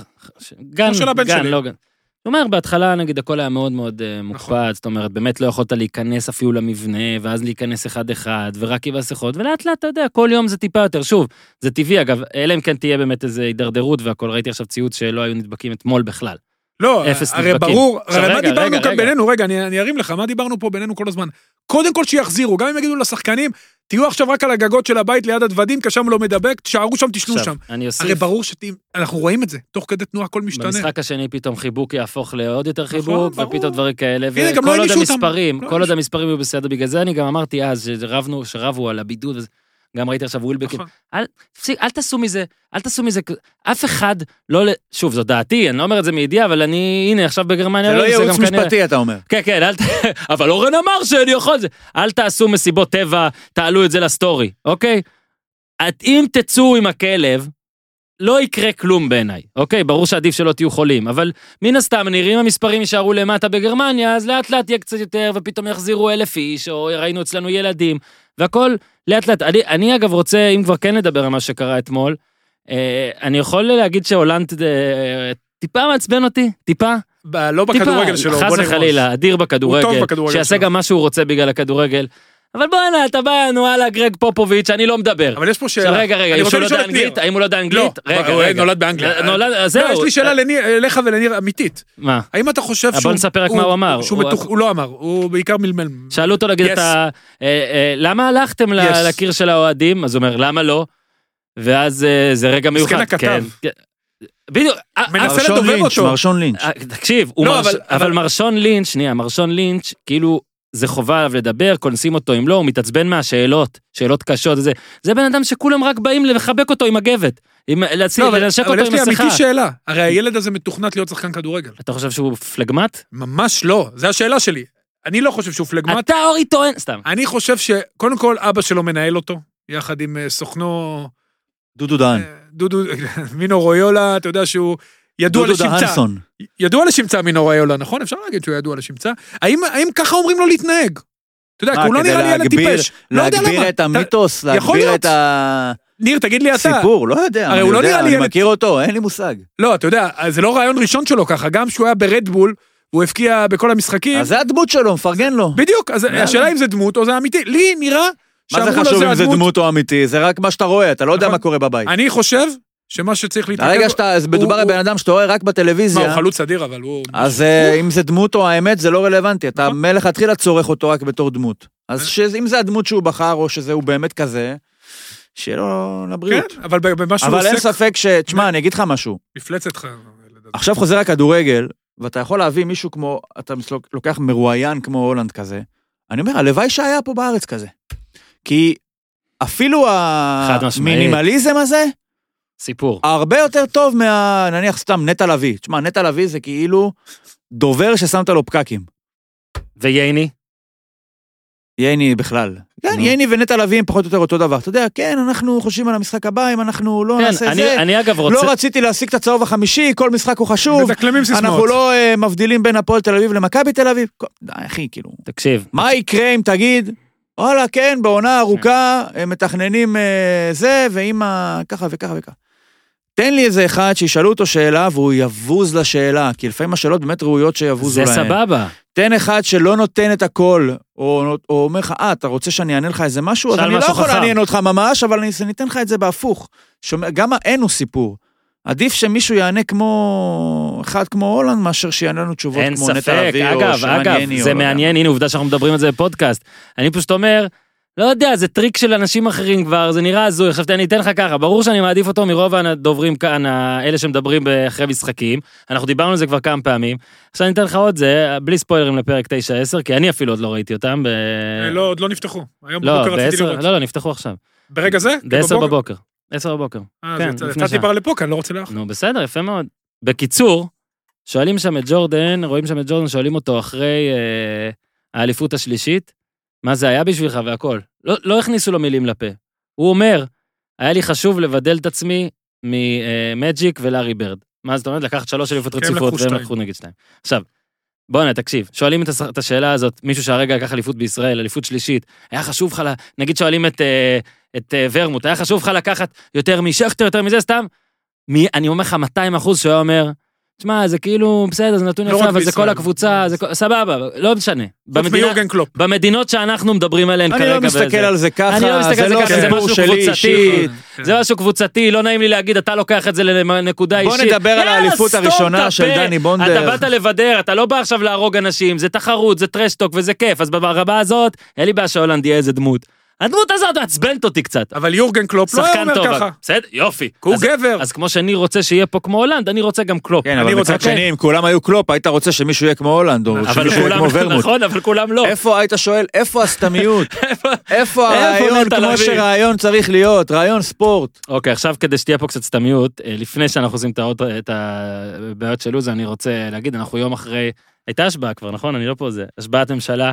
גן, גן. לא גן. הוא אומר, בהתחלה נגיד הכל היה מאוד מאוד אה, מוקפץ, זאת אומרת, באמת לא יכולת להיכנס אפילו למבנה, ואז להיכנס אחד-אחד, ורק עם מסכות, ולאט לאט, אתה יודע, כל יום זה טיפה יותר. שוב, זה טבעי, אגב, אלא אם כן תהיה באמת איזו הידרדרות והכל, ראיתי עכשיו ציוץ שלא היו נדבקים אתמול בכלל. לא, אפס הרי נדבקים. ברור, הרי מה רגע, דיברנו רגע, כאן רגע. בינינו, רגע, אני אני ארים לך, מה דיברנו פה בינינו כל הזמן? קודם כל שיחזירו, גם אם יגידו לשחקנים, תהיו עכשיו רק על הגגות של הבית ליד הדוודים, כי שם לא מדבק, תשארו שם, תשנו שם. אני אוסיף, הרי ברור שאנחנו רואים את זה, תוך כדי תנועה הכל משתנה. במשחק השני פתאום חיבוק יהפוך לעוד יותר נכון, חיבוק, ברור. ופתאום דברים כאלה, לא וכל עוד. המספרים, לא כל עוד. המספרים היו בסדר, בגלל זה אני גם אמרתי אז, שרבנו, שרבו על הבידוד, וזה- גם ראיתי עכשיו ווילבקים, נכון. תפסיק, אל תעשו מזה, אל תעשו מזה, אף אחד לא, שוב, זו דעתי, אני לא אומר את זה מידיעה, אבל אני, הנה, עכשיו בגרמניה, זה לא גם ייעוץ כנראה- משפטי, אתה אומר. כן, כן, אל ת... אבל אורן אמר שאני יכול זה. אל תעשו מסיבות טבע, תעלו את זה לסטורי, אוקיי? את, אם תצאו עם הכלב, לא יקרה כלום בעיניי, אוקיי? ברור שעדיף שלא תהיו חולים, אבל מן הסתם, נראים המספרים יישארו למטה בגרמניה, אז לאט לאט יהיה קצת יותר, ופתאום יחזירו אלף איש, או ראינו אצלנו ילדים, והכל לאט לאט. אני, אני אגב רוצה, אם כבר כן לדבר על מה שקרה אתמול, אה, אני יכול להגיד שהולנד אה, טיפה מעצבן אותי, טיפה. ב- לא בכדורגל שלו, בוא חס נגמור. וחלילה, אדיר בכדורגל. הוא טוב בכדורגל שיעשה שלו. גם מה שהוא רוצה בגלל הכדורגל. אבל בואנה, אתה בא, נו, הלאה, גרג פופוביץ', אני לא מדבר. אבל יש פה שאלה. רגע, רגע, אני אם רוצה לא יודע לשאול את ניר. אנגלית? האם הוא לא יודע אנגלית? לא, רגע, הוא רגע. נולד באנגליה. נולד, אז לא, זהו. יש לי שאלה אליך ולניר אמיתית. מה? האם אתה חושב בוא שהוא... נספר רק מה הוא אמר. הוא- לא אמר, הוא בעיקר מלמל. שאלו אותו להגיד. את ה... אה, אה, למה הלכתם. לקיר של האוהדים? אז הוא אומר, למה לא? ואז אה, זה רגע מסכן מיוחד. הכתב. כן, כן. בדיוק. אה, מנסה אה, מרשון לדובב לינץ', אותו. מרשון לינץ'. אה, תקשיב, לא, אבל- מרשון לינץ', שנייה, מרשון לינץ', כאילו, זה חובה עליו לדבר, קונסים אותו אם לא, הוא מתעצבן מהשאלות, שאלות קשות וזה. זה בן אדם שכולם רק באים לחבק אותו עם הגבת. עם, להצליח, לא, אבל לנשק אבל אותו יש עם לי מסכה. אמיתי שאלה. הרי הילד הזה מתוכנת להיות שחקן כדורגל. אתה חושב שהוא פלגמט? ממש לא, זו השאלה שלי. אני לא חושב שהוא פלגמט. אתה אורי טוען, סתם. אני חושב שקודם כל אבא שלו מנהל אותו, יחד עם אה, סוכנו דודו דהן. אה, דודו, מינו רויולה, אתה יודע שהוא ידוע דודו לשמצה. דהנסון. ידוע לשמצה מינו רויולה, נכון? אפשר להגיד שהוא ידוע לשמצה. האם, האם ככה אומרים לו להתנהג? אתה יודע, כי הוא לא נראה לי ילד להגביר- טיפש. לא יודע להגביר למה. את המיתוס, להגביר. את ניר, תגיד לי אתה. הסיפור, לא יודע. הרי הוא לא נראה לי אני מכיר אותו, אין לי מושג. לא, אתה יודע, זה לא רעיון ראשון שלו ככה, גם כשהוא היה ברדבול, הוא הבקיע בכל המשחקים. אז זה הדמות שלו, מפרגן לו. בדיוק, אז. השאלה אם זה דמות או זה אמיתי. לי נראה מה זה חשוב אם זה. דמות או אמיתי? זה רק מה שאתה רואה, אתה לא יודע נכון. מה קורה בבית. אני חושב שמה שצריך להתרכז... הרגע שאתה, אז מדובר הוא- על בן אדם שאתה רואה רק מה, בטלוויזיה, הוא חלוץ אדיר, אבל הוא... אז אה, אם זה דמות או האמת זה לא רלוונטי, אתה נכון. מלכתחילה צורך אותו רק בתור דמות. אז אה. שאם זה הדמות שהוא בחר או שזה הוא באמת כזה, שיהיה לו לבריאות. כן, אבל במה שהוא אבל אין עוסק, ספק ש... תשמע, אני אגיד לך משהו. מפלצת לך. עכשיו חוזר הכדורגל, ואתה יכול להביא מישהו כמו, אתה לוקח מרואיין כמו הולנד כזה, אני אומר, הלוואי שהיה פה בארץ כזה. כי אפילו חד משמעית. המינימליזם הזה, סיפור. הרבה יותר טוב מה... נניח סתם נטע לביא. תשמע, נטע לביא זה כאילו דובר ששמת לו פקקים. וייני? ייני בכלל. כן, נו. ייני ונטע לביא הם פחות או יותר אותו דבר. אתה יודע, כן, אנחנו חושבים על המשחק הבא, אם אנחנו לא כן, נעשה אני- זה. אני אגב רוצה... לא רציתי להשיג את הצהוב החמישי, כל משחק הוא חשוב. מדקלמים סיסמאות. אנחנו לא אה, מבדילים בין הפועל תל אביב למכבי תל אביב. כל- די, אחי, כאילו. תקשיב, מה יקרה אם תגיד, וואלה, כן, בעונה ארוכה הם מתכננים אה, זה, ועם ה... ככה וככה וככה. תן לי איזה אחד שישאלו אותו שאלה והוא יבוז לשאלה, כי לפעמים השאלות באמת ראויות שיבוזו זה להם. סבבה. תן אחד שלא נותן את הכל, או, או אומר לך, אה, אתה רוצה שאני אענה לך איזה משהו? אז אני לא משהו יכול חכם. לעניין אותך ממש, אבל אני אני אתן לך את זה בהפוך. שומע, גם האין הוא סיפור. עדיף שמישהו יענה כמו, אחד כמו הולנד, מאשר שיענה לנו תשובות כמו נטע לביא, או אגב, שרן אגב, או זה לא מעניין, הנה עובדה שאנחנו מדברים על זה בפודקאסט. אני פשוט אומר, לא יודע, זה טריק של אנשים אחרים כבר, זה נראה הזוי, עכשיו אני אתן לך ככה, ברור שאני מעדיף אותו מרוב הדוברים כאן, האלה שמדברים אחרי משחקים, אנחנו דיברנו על זה כבר כמה פעמים, עכשיו אני אתן לך עוד זה, בלי ספוילרים לפרק 9-10, כי אני אפילו עוד לא ראיתי אותם, ב... אה, לא, עוד לא נפתחו. היום לא, בבוקר רציתי לראות. לא, לא, נפתחו עכשיו, ברגע זה? ב-10 בבוקר, 10 בבוקר, אה, כן, זה- שעה. כבר לפה, כי אני לא רוצה לאח. נו בסדר, יפה מאוד. בקיצור, שואלים שם את ג'ורדן, רואים שם את ג'ורדן, שואלים אותו אחרי אה, האליפות השלישית, מה זה היה בשבילך והכל. לא, לא הכניסו לו מילים לפה. הוא אומר, היה לי חשוב לבדל את עצמי ממג'יק ולארי ברד. מה זאת אומרת? לקחת שלוש אליפות הם רציפות והם. לקחו נגיד שתיים. עכשיו, בוא'נה, תקשיב, שואלים את, הש... את השאלה הזאת, מישהו שהרגע לקח אליפות בישראל, אליפות שלישית, היה חשוב לך, נגיד שואלים את, אה, את אה, ורמוט, היה חשוב לך לקחת יותר משכטר, יותר מזה, סתם? מי, אני אומר לך 200 אחוז שהוא היה אומר, תשמע, זה כאילו, בסדר, זה נתון לא יפה, אבל זה. כל הקבוצה. סבבה, לא משנה. במדינות שאנחנו מדברים עליהן אני כרגע, לא מסתכל וזה- על זה ככה, אני לא מסתכל על זה לא ככה, זה משהו שלי קבוצתי. כן. זה משהו קבוצתי, לא נעים לי להגיד, אתה לוקח את זה לנקודה בוא אישית. נדבר על האליפות הראשונה. של דני בונדר. אתה באת לבדר, אתה לא בא עכשיו להרוג אנשים, זה תחרות, זה טרשטוק וזה כיף, אז ברמה הזאת, אין לי בעיה שהולנד יהיה איזה דמות. הדמות הזאת מעצבנת אותי קצת. אבל יורגן קלופ לא היה אומר טוב, ככה. בסדר, יופי. הוא אז- גבר. אז כמו שאני רוצה שיהיה פה כמו הולנד, אני רוצה גם קלופ. כן, אני אבל רוצה- מצד שני, אם כולם היו קלופ, היית רוצה שמישהו יהיה כמו הולנד, או שמישהו יהיה כמו ורמוט. נכון, אבל כולם לא. איפה היית שואל, איפה הסתמיות? איפה- איפה הרעיון כמו? שרעיון צריך להיות, רעיון ספורט. אוקיי, עכשיו כדי שתהיה פה קצת סתמיות, אה, לפני שאנחנו עושים את הבעיות של לו"ז, אני רוצה להגיד, אנחנו יום אחרי, הייתה השבעה כבר, נכון? אני לא פה זה. השבעת ממשלה,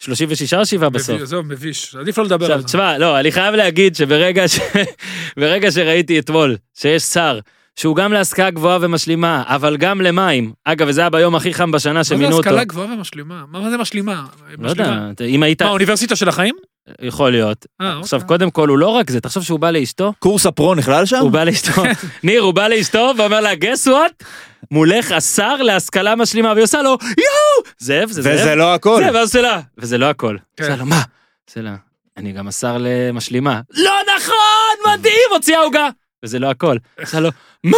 36 או 7 בסוף? עזוב, מביש. עדיף לא לדבר על עכשיו, זה. תשמע, לא, אני חייב להגיד שברגע ש... ברגע שראיתי אתמול שיש שר שהוא גם להשכלה גבוהה ומשלימה, אבל גם למים, אגב, וזה היה ביום הכי חם בשנה מה שמינו זה אותו. השכלה גבוהה ומשלימה? מה מה זה משלימה? לא יודע, אם היית, מה, האוניברסיטה של החיים? יכול להיות. אה, עכשיו, אוקיי. קודם כל, הוא לא רק זה, תחשוב שהוא בא לאשתו, קורס הפרו נכלל שם? הוא בא לאשתו, ניר, הוא בא לאשתו ואומר לה, guess what? מולך השר להשכלה משלימה, והיא עושה לו, יואו! זאב, זה זאב. וזה לא הכל. זה, ואז עושה לה, וזה לא הכל. כן. עושה לה, מה? עושה לה, אני גם השר למשלימה. לא נכון, מדהים, הוציאה עוגה. וזה לא הכל. עשה לו, מה?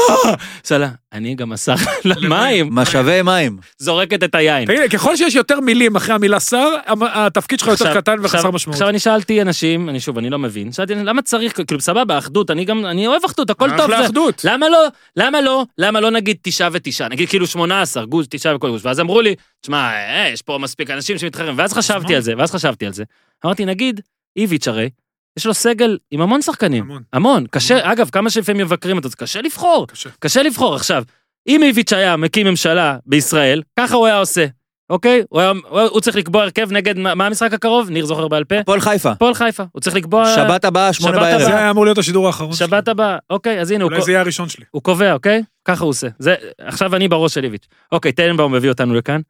עשה לה, אני גם השר למים, משאבי מים. זורקת את היין. תגיד, ככל שיש יותר מילים אחרי המילה שר, התפקיד שלך יותר קטן וחסר עכשיו- משמעות. עכשיו אני שאלתי אנשים, אני שוב, אני לא מבין, שאלתי, למה צריך, כאילו, סבבה, אחדות, אני גם, אני אוהב אחדות, הכל טוב. אחלה אחדות. למה לא, למה לא, למה לא נגיד תשעה ותשעה, נגיד כאילו שמונה עשר, גוש, תשעה וכל גוש, ואז אמרו לי, תשמע, אה, יש פה מספיק אנשים שמתחרים, ואז חשבתי על זה, ואז חשבתי על זה. אמרתי, נגיד, איביץ' הרי, יש לו סגל עם המון שחקנים, המון. המון, קשה, אגב, כמה שלפעמים מבקרים אותו, זה קשה לבחור, קשה. קשה לבחור. עכשיו, אם איביץ' היה מקים ממשלה בישראל, ככה הוא היה עושה, אוקיי? הוא, היה, הוא, הוא צריך לקבוע הרכב נגד, מה, מה המשחק הקרוב? ניר זוכר בעל פה? הפועל חיפה. הפועל חיפה, הוא צריך לקבוע... שבת הבאה, שמונה בערב. זה. היה אמור להיות השידור האחרון. שלי. שבת הבאה, אוקיי, אז הנה, הוא, אולי זה יהיה הראשון שלי. הוא קובע, אוקיי? ככה הוא עושה. זה, עכשיו אני בראש של איביץ'. אוקיי, טננבאום מביא אותנו לכאן,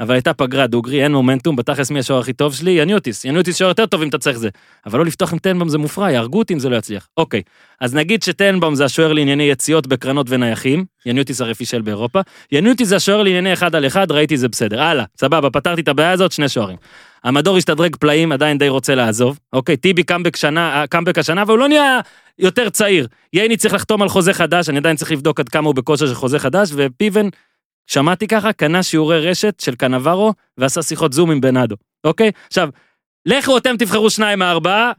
אבל הייתה פגרה דוגרי, אין מומנטום, בתכלס מי השוער הכי טוב שלי? יניוטיס. יניוטיס שוער יותר טוב אם אתה צריך זה. אבל לא לפתוח עם טננבאום זה מופרע, יהרגו אותי אם זה לא יצליח. אוקיי, אז נגיד שטננבאום זה השוער לענייני יציאות בקרנות ונייחים, יניוטיס הרי פישל באירופה, יניוטיס זה השוער לענייני אחד על אחד, ראיתי זה בסדר. הלאה, סבבה, פתרתי את הבעיה הזאת, שני שוערים. המדור השתדרג פלאים, עדיין די רוצה לעזוב. אוקיי, טיבי קאמבק שנה, קאמבק השנה, והוא לא נהיה יותר צעיר. ייני צריך לחתום על חוזה חדש, אני עדיין צריך לבדוק עד כמה הוא בכושר של חוזה חדש, ופיבן, שמעתי ככה, קנה שיעורי רשת של קנברו, ועשה שיחות זום עם בנאדו, אוקיי? עכשיו, לכו אתם תבחרו שניים מהארבעה,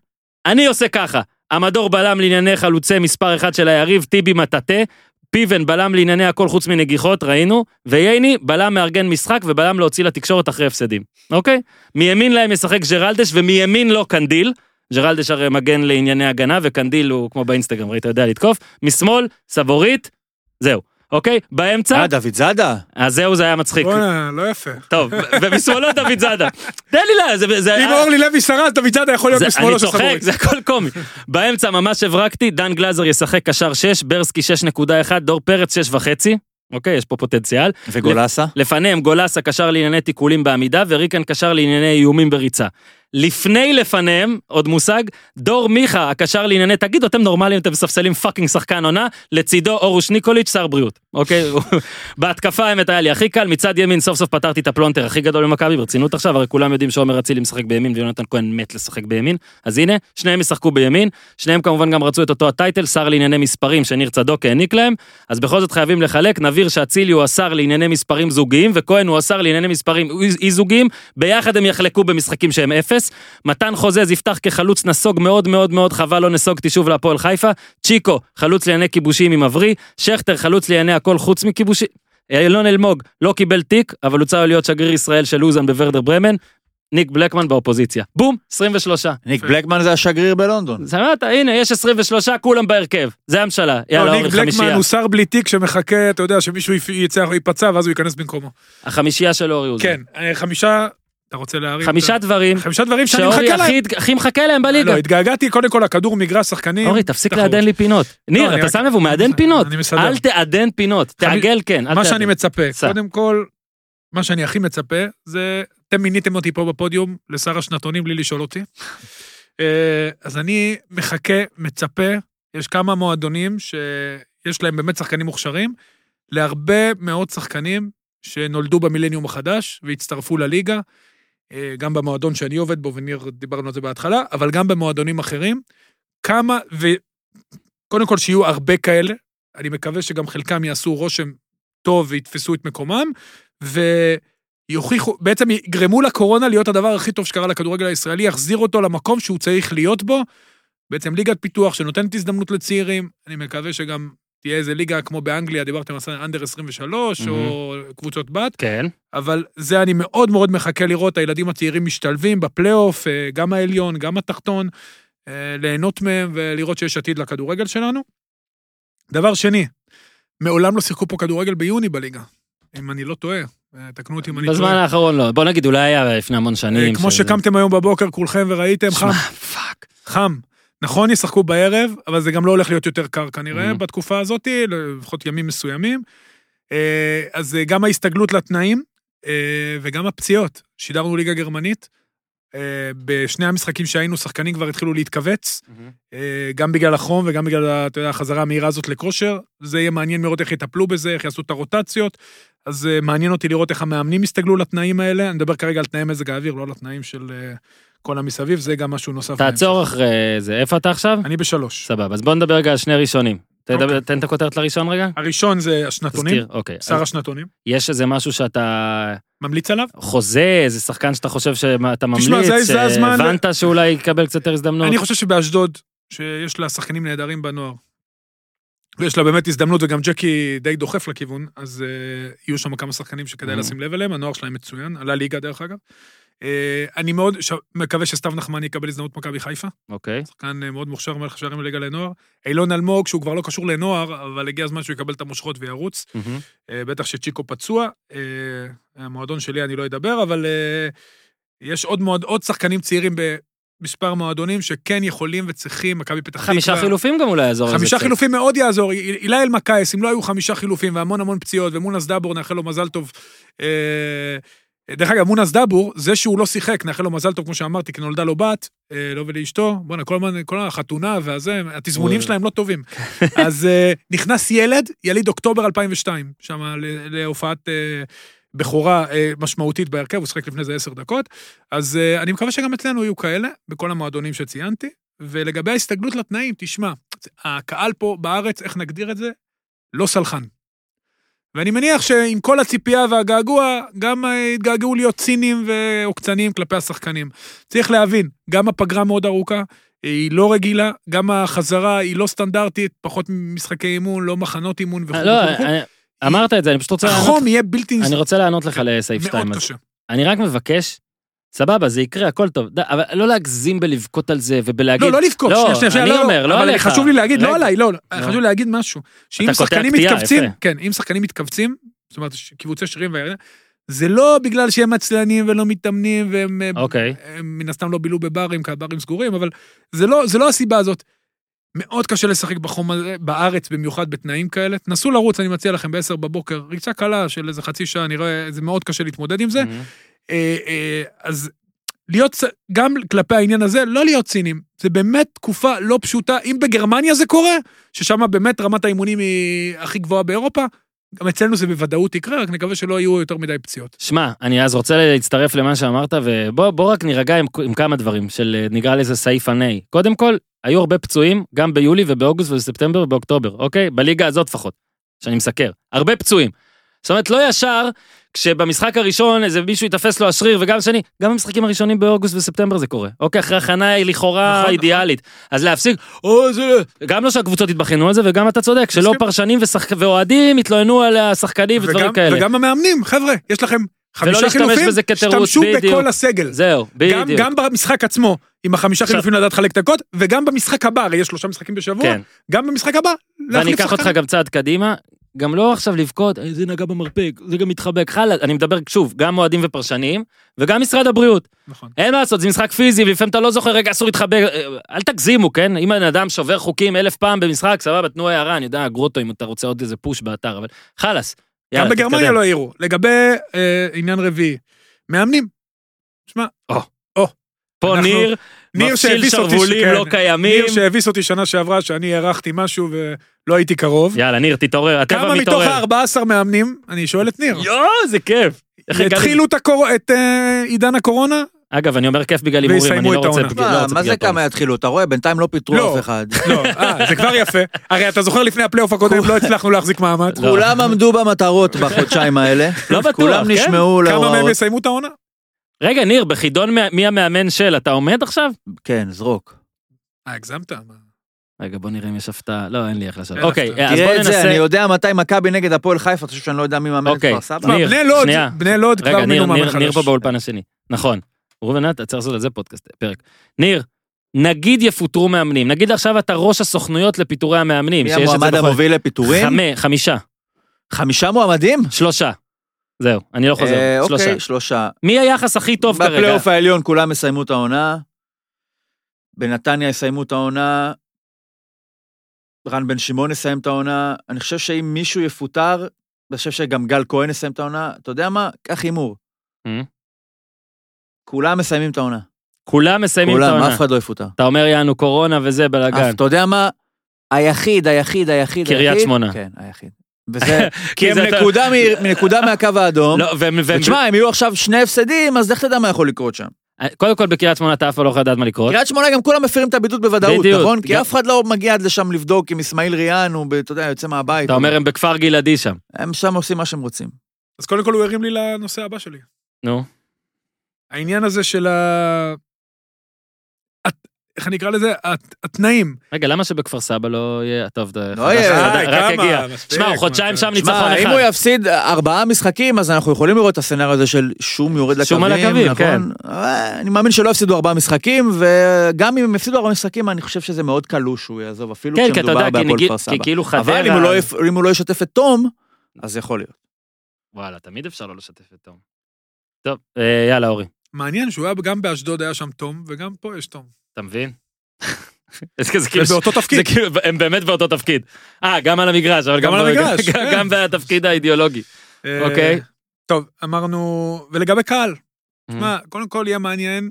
אני עושה ככה, המדור בלם לענייני חלוצי מספר אחד של היריב, טיבי מטאטה, פיבן בלם לענייני הכל חוץ מנגיחות, ראינו, וייני בלם מארגן משחק ובלם להוציא לתקשורת אחרי הפסדים, אוקיי? מימין להם ישחק ג'רלדש ומימין לא קנדיל, ג'רלדש הרי מגן לענייני הגנה, וקנדיל הוא כמו באינסטגרם, ראית, יודע לתקוף. משמאל, סבורית, זהו. אוקיי? באמצע, אה, דוד זאדה? אז זהו, זה היה מצחיק. בוא'נה, לא יפה. טוב, ומשמאלו דוד זאדה. תן לי לה, זה... זה- אם אורלי לוי שרד, דוד זאדה יכול להיות בשמאלו של אני צוחק, סבורית. זה הכל קומי. באמצע ממש הברקתי, דן גלזר ישחק קשר 6, ברסקי 6.1, דור פרץ 6.5. אוקיי, יש פה פוטנציאל. וגולסה? לפניהם גולסה קשר לענייני תיקולים בעמידה, וריקן קשר לענייני איומים בריצה. לפני לפניהם, עוד מושג, דור מיכה, הקשר לענייני, תגידו, אתם נורמלים, אתם מספסלים fucking שחקן עונה, לצידו אורוש ניקוליץ', שר בריאות, אוקיי? בהתקפה האמת היה לי הכי קל, מצד ימין סוף סוף פתרתי את הפלונטר הכי גדול במכבי, ברצינות עכשיו, הרי כולם יודעים שעומר אצילי משחק בימין ויונתן כהן מת לשחק בימין, אז הנה, שניהם ישחקו בימין, שניהם כמובן גם רצו את אותו ה title, שר לענייני מספרים שניר צדוק העניק להם, אז בכל זאת חייבים לחלק, נבהיר שאצילי הוא השר לענייני מספרים זוגיים, וכהן הוא השר לענייני מספרים אי זוגיים, ביחד הם יחלקו במשחקים שהם אפס. מתן חוזז יפתח כחלוץ נסוג מאוד מאוד מאוד חבל לא נסוגתי שוב להפועל חיפה. צ'יקו, חלוץ לענייני כיבושים עם אברי. שכטר, חלוץ לענייני הכל חוץ מכיבושים. אילון אלמוג לא קיבל תיק, אבל הוא צריך להיות שגריר ישראל של לוזן בוורדר ברמן. ניק בלקמן באופוזיציה. בום, 23. ניק בלקמן זה השגריר בלונדון. שמעת, הנה, יש 23, כולם בהרכב. זה הממשלה. יאללה, לא, ניק אורי, בלקמן חמישייה. הוא שר בלי תיק שמחכה, אתה יודע, שמישהו יצא, ייפצע ואז הוא ייכנס במקומו. החמישייה של אורי אוזן. כן, אה, חמישה, אתה רוצה להרים? חמישה את דברים חמישה דברים שאני שאורי מחכה להם. הכי- הכי מחכה להם בליגה. לא, התגעגעתי קודם כל לכדור מגרש שחקנים. אורי, תפסיק. לעדן לי פינות. ניר, אני אתה שם לב, הוא מעדן פינות. אני מסדר. אל תעדן פינות, תעגל כן, מה. שאני מצפה. קודם כל, מה שאני הכי מצפה, זה, אתם מיניתם אותי פה בפודיום לשר השנתונים בלי לשאול אותי. אה, אז אני מחכה, מצפה, יש כמה מועדונים שיש להם באמת שחקנים מוכשרים, להרבה מאוד שחקנים שנולדו במילניום החדש והצטרפו לליגה, אה, גם במועדון שאני עובד בו, וניר, דיברנו על זה בהתחלה, אבל גם במועדונים אחרים. כמה, וקודם כל שיהיו הרבה כאלה, אני מקווה שגם חלקם יעשו רושם טוב ויתפסו את מקומם, ויוכיחו, בעצם יגרמו לקורונה להיות הדבר הכי טוב שקרה לכדורגל הישראלי, יחזיר אותו למקום שהוא צריך להיות בו. בעצם ליגת פיתוח שנותנת הזדמנות לצעירים, אני מקווה שגם תהיה איזה ליגה כמו באנגליה, דיברתם על under 23, או קבוצות בת, כן. אבל זה אני מאוד מאוד מחכה לראות, הילדים הצעירים משתלבים בפלייאוף, אה, גם העליון, גם התחתון, אה, ליהנות מהם ולראות שיש עתיד לכדורגל שלנו. דבר שני, מעולם לא שיחקו פה כדורגל ביוני בליגה, אם אני לא טועה, אה, תקנו אותי אם אני בזמן טועה. האחרון לא. בוא נגיד, אולי היה לפני המון שנים. כמו שקמתם היום בבוקר כולכם וראיתם, חם, שמע, fuck. חם. נכון, ישחקו בערב, אבל זה גם לא הולך להיות יותר קר כנראה Mhm. בתקופה הזאת, לפחות ימים מסוימים. אה, אז אה, גם ההסתגלות לתנאים אה, וגם הפציעות. שידרנו ליגה גרמנית, בשני המשחקים שהיינו, שחקנים כבר התחילו להתכווץ, אה, גם בגלל החום וגם בגלל אתה יודע, החזרה המהירה הזאת לכושר. זה יהיה מעניין לראות איך יטפלו בזה, איך יעשו את הרוטציות. אז מעניין אותי לראות איך המאמנים יסתגלו לתנאים האלה. אני מדבר כרגע על תנאי מזג האוויר, לא על התנאים של כל המסביב, זה גם משהו נוסף. תעצור אחרי זה. איפה אתה עכשיו? אני בשלוש. סבבה, אז בוא נדבר רגע על שני ראשונים. תדבר- אוקיי. תן את הכותרת לראשון רגע. הראשון זה השנתונים, תזכיר, אוקיי. שר השנתונים. יש איזה משהו שאתה ממליץ עליו? חוזה, איזה שחקן שאתה חושב שאתה ממליץ, תשמע, זה- הזמן- שהבנת שאולי יקבל קצת יותר הזדמנות. אני חושב שבאשדוד, שיש לה שחקנים נהדרים בנוער, ויש לה באמת הזדמנות, וגם ג'קי די דוחף לכיוון, אז uh, יהיו שם כמה שחקנים שכדאי Mhm. לשים לב אליהם, הנוער שלהם מצוין, עלה ליגה דרך אגב. Uh, אני מאוד. מקווה שסתיו נחמני יקבל הזדמנות מכבי חיפה, אוקיי. שחקן אה, מאוד מוכשר מלך שערים בליגה לנוער. אילון אלמוג, שהוא כבר לא קשור לנוער, אבל הגיע הזמן שהוא יקבל את המושכות וירוץ. אה, בטח שצ'יקו פצוע, אה, המועדון שלי אני לא אדבר, אבל אה, יש עוד מועד, עוד שחקנים צעירים במספר מועדונים שכן יכולים וצריכים, מכבי פתח תקווה. חמישה חילופים גם אולי יעזור חמישה. חילופים מאוד יעזור. אילי אלמקייס, אם לא היו חמישה חילופים והמון המון פציעות, ומונס דאבור, נאחל לו מזל טוב. דרך אגב, מונס דאבור, זה שהוא לא שיחק, נאחל לו מזל טוב, כמו שאמרתי, כי נולדה לו בת, אה, לו ולאשתו. בואנה, כל, כל החתונה והזה, התזמונים שלהם לא טובים. אז אה, נכנס ילד, יליד אוקטובר 2002, שם להופעת אה, בכורה משמעותית בהרכב, הוא שיחק לפני זה עשר דקות. אז אני מקווה שגם אצלנו יהיו כאלה, בכל המועדונים שציינתי. ולגבי ההסתגלות לתנאים, תשמע, הקהל פה בארץ, איך נגדיר את זה? לא סלחן. ואני מניח שעם כל הציפייה והגעגוע, גם אה, יתגעגעו להיות ציניים ועוקצניים כלפי השחקנים. צריך להבין, גם הפגרה מאוד ארוכה, היא לא רגילה, גם החזרה היא לא סטנדרטית, פחות משחקי אימון, לא מחנות אימון וכו'. לא, וכו'. אני- אמרת את זה, אני פשוט רוצה לענות. החום יהיה בלתי אני רוצה לענות לך לסעיף 2. מאוד קשה. אני רק מבקש, סבבה, זה יקרה, הכל טוב, אבל לא להגזים בלבכות על זה ובלהגיד... לא, לא לבכות, לא, שנייה, שנייה, שנייה, אני לא, אומר, לא אבל עליך. חשוב לי להגיד, רגע. לא עליי, לא, לא, לא. חשוב לי להגיד משהו. שאם שחקנים מתכווצים, יפה. כן, אם שחקנים מתכווצים, זאת אומרת, קיבוצי שירים והירדן, זה לא בגלל שהם עצלנים ולא מתאמנים, והם אוקיי. מן הסתם לא בילו בברים, כי הברים סגורים, אבל זה לא, זה לא הסיבה הזאת. מאוד קשה לשחק בחום הזה, בארץ, במיוחד בתנאים כאלה. תנסו לרוץ, אני מציע לכם, ב-10 בבוקר, ריצה קלה של איזה חצי שעה, נראה, זה מאוד קשה להתמודד עם זה. מהמם. אה, אה, אז להיות, גם כלפי העניין הזה, לא להיות ציניים. זה באמת תקופה לא פשוטה. אם בגרמניה זה קורה, ששם באמת רמת האימונים היא הכי גבוהה באירופה, גם אצלנו זה בוודאות יקרה, רק נקווה שלא יהיו יותר מדי פציעות. שמע, אני אז רוצה להצטרף למה שאמרת, ובוא בוא רק נירגע עם, עם כמה דברים של נקרא לזה סעיף הנאי. קודם כל, היו הרבה פצועים, גם ביולי ובאוגוסט ובספטמבר ובאוקטובר, אוקיי? בליגה הזאת לפחות, שאני מסקר. הרבה פצועים. זאת אומרת, לא ישר, כשבמשחק הראשון איזה מישהו יתפס לו השריר, וגם שני, גם במשחקים הראשונים באוגוסט וספטמבר זה קורה. אוקיי, אחרי הכנה היא לכאורה נכון, אידיאלית. אז להפסיק, או זה... גם לא שהקבוצות יתבחנו על זה, וגם אתה צודק, שלא. פרשנים ושחק... ואוהדים יתלוננו על השחקנים ודברים וגם, כאלה. וגם המאמנים, חבר'ה, יש לכם חמישה חילופים, השתמשו. בכל הסגל. זהו, גם, בדיוק. גם במשחק עצמו, עם החמישה עכשיו- חילופים לדעת לחלק דקות, וגם במשחק הבא, הרי יש שלושה משחקים בשבוע, כן. גם במשחק הבא, ואני אקח אותך. גם צעד קדימה, גם לא עכשיו לבכות, "אה, זה נגע במרפק, זה גם מתחבק, חלה, אני מדבר שוב, גם אוהדים ופרשנים, וגם משרד הבריאות. נכון. אין מה לעשות, זה משחק פיזי, ולפעמים אתה לא זוכר, רגע, אסור להתחבק, אה, אל תגזימו, כן? אם בן אדם שובר חוקים אלף פעם במשחק, סבבה, תנו הערה, אני יודע, גרוטו, אם אתה רוצה עוד איזה פוש באתר, אבל חלאס. גם בגרמניה. לא העירו. לגבי אה, עניין רביעי, מאמנים. שמע, פה אנחנו- ניר, ניר שהביס אותי, שרוולים כן, לא קיימים. ניר שהביס אותי שנה שעברה, שאני הערכתי משהו ולא הייתי קרוב. יאללה, ניר, תתעורר, הטבע כמה מתוך מתעורר. ה-14 מאמנים, אני שואל את ניר, יואו, זה כיף. התחילו את הקור- את אה, עידן הקורונה? אגב, אני אומר כיף בגלל הימורים, אני לא רוצה לא מה רוצה מה זה כמה יתחילו? אתה רואה, בינתיים לא פיטרו לא. אף אחד. לא, אה, זה כבר יפה. הרי אתה זוכר לפני הפלייאוף הקודם, לא הצלחנו להחזיק מעמד. לא. כולם עמדו במטרות בחודשיים האלה. לא בטוח, כולם כן? נשמעו כמה מהם להוראות. יסיימו את העונה? רגע, ניר, בחידון מ- מי המאמן של, אתה עומד עכשיו? כן, זרוק. אה, הגזמת? רגע, בוא נראה אם יש הפתעה. לא, אין לי איך לשאול. אין אוקיי. אז בוא תראה את זה, אני ננסה... יודע מתי מכבי נגד הפועל חיפה, אתה חושב שאני לא יודע מי מאמן את אוקיי. כפר סבא? ניר, בני לוד, שנייה. בני לוד כבר רגע, ניר, מינו מאמן ניר, ניר חדש. פה באולפן השני. נכון. ראובן, אתה צריך לעשות על זה פודקאסט, פרק. ניר, נגיד יפוטרו מאמנים, נגיד עכשיו אתה ראש הסוכנויות לפיטורי המאמנים. מי המועמד המוביל לפיטורים? חמי- חמישה, חמישה מועמדים? שלושה. זהו, אני לא חוזר, אה, שלושה. אוקיי, שלושה. מי היחס הכי טוב כרגע? בפלייאוף העליון כולם יסיימו את העונה. בנתניה יסיימו את העונה. רן בן שמעון יסיים את העונה. אני חושב שאם מישהו יפוטר, אני חושב שגם גל כהן יסיים את העונה. אתה יודע מה? קח הימור. אה? כולם מסיימים את העונה. כולם מסיימים את כולם, העונה. אף אחד לא יפוטר. אתה אומר יענו קורונה וזה בלאגן. אתה יודע מה? היחיד, היחיד, היחיד, קריית היחיד- שמונה. כן, היחיד. וזה, כי הם נקודה מ- נקודה מהקו האדום. לא, והם- והם- ותשמע, הם יהיו עכשיו שני הפסדים, אז לך תדע מה יכול לקרות שם. קודם כל בקריית שמונה אתה אף פעם לא יכול לדעת מה לקרות. קריית שמונה גם כולם מפרים את הבידוד בוודאות, בדיוק. נכון? כי גם- אף אחד לא מגיע עד לשם לבדוק אם אסמאעיל ריאן הוא, אתה יודע, יוצא מהבית. אתה אומר הם בכפר גלעדי שם. הם שם עושים מה שהם רוצים. אז קודם כל הוא הרים לי לנושא הבא שלי. נו. העניין הזה של ה... איך אני אקרא לזה? הת- התנאים. רגע, למה שבכפר סבא לא יהיה? טוב, זה לא יהיה. רק. מספיק, שמע, חודשיים שם ניצחון שמע, אם אחד. הוא יפסיד ארבעה משחקים, אז אנחנו יכולים לראות את הסצנריו הזה של שום יורד לקווים, שום על הקווים, כן. נכון? אה, אני מאמין שלא יפסידו ארבעה משחקים, וגם אם הם יפסידו ארבעה משחקים, אני חושב שזה מאוד קלוש שהוא יעזוב, אפילו כן, כשמדובר בהפועל נגיד- כפר סבא. כאילו. אבל אם הוא לא אם הוא לא ישתף את תום, אז יכול להיות. וואלה, תמיד אפשר לא לשתף את תום. טוב, אה, יאללה, אורי, מעניין שהוא היה גם באשדוד היה שם תום, וגם פה יש תום. אתה מבין? זה כזה כאילו... ובאותו זה תפקיד. כאילו, הם באמת באותו תפקיד. אה, גם על המגרש, אבל גם גם... על המגרש, גם- כן. גם בתפקיד האידיאולוגי. אה, אוקיי. טוב, אמרנו... ולגבי קהל, מה, קודם כל יהיה מעניין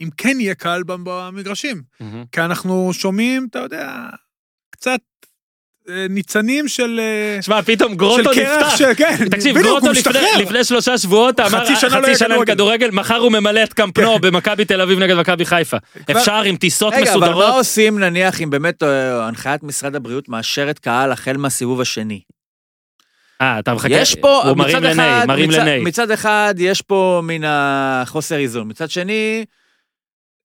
אם כן יהיה קהל במגרשים. מהמם. כי אנחנו שומעים, אתה יודע, קצת ניצנים של... אה, שמע, פתאום גרוטו נפתח. של- כן, תקשיב, בדיוק, גרוטו לפני-. לפני שלושה שבועות אמר חצי שנה לא חצי יהיה שנה כדורגל." לכדורגל, מחר הוא ממלא את קמפנו במכבי תל אביב נגד מכבי חיפה. כבר- אפשר עם טיסות רגע, אבל מה מסודרות. עושים נניח אם באמת אה, הנחיית משרד הבריאות מאשרת קהל החל מהסיבוב השני? אה, אתה מחכה. יש פה, הוא מרים מצד לני, אחד, מרים לני. מצד אחד יש פה מן החוסר איזון, מצד שני,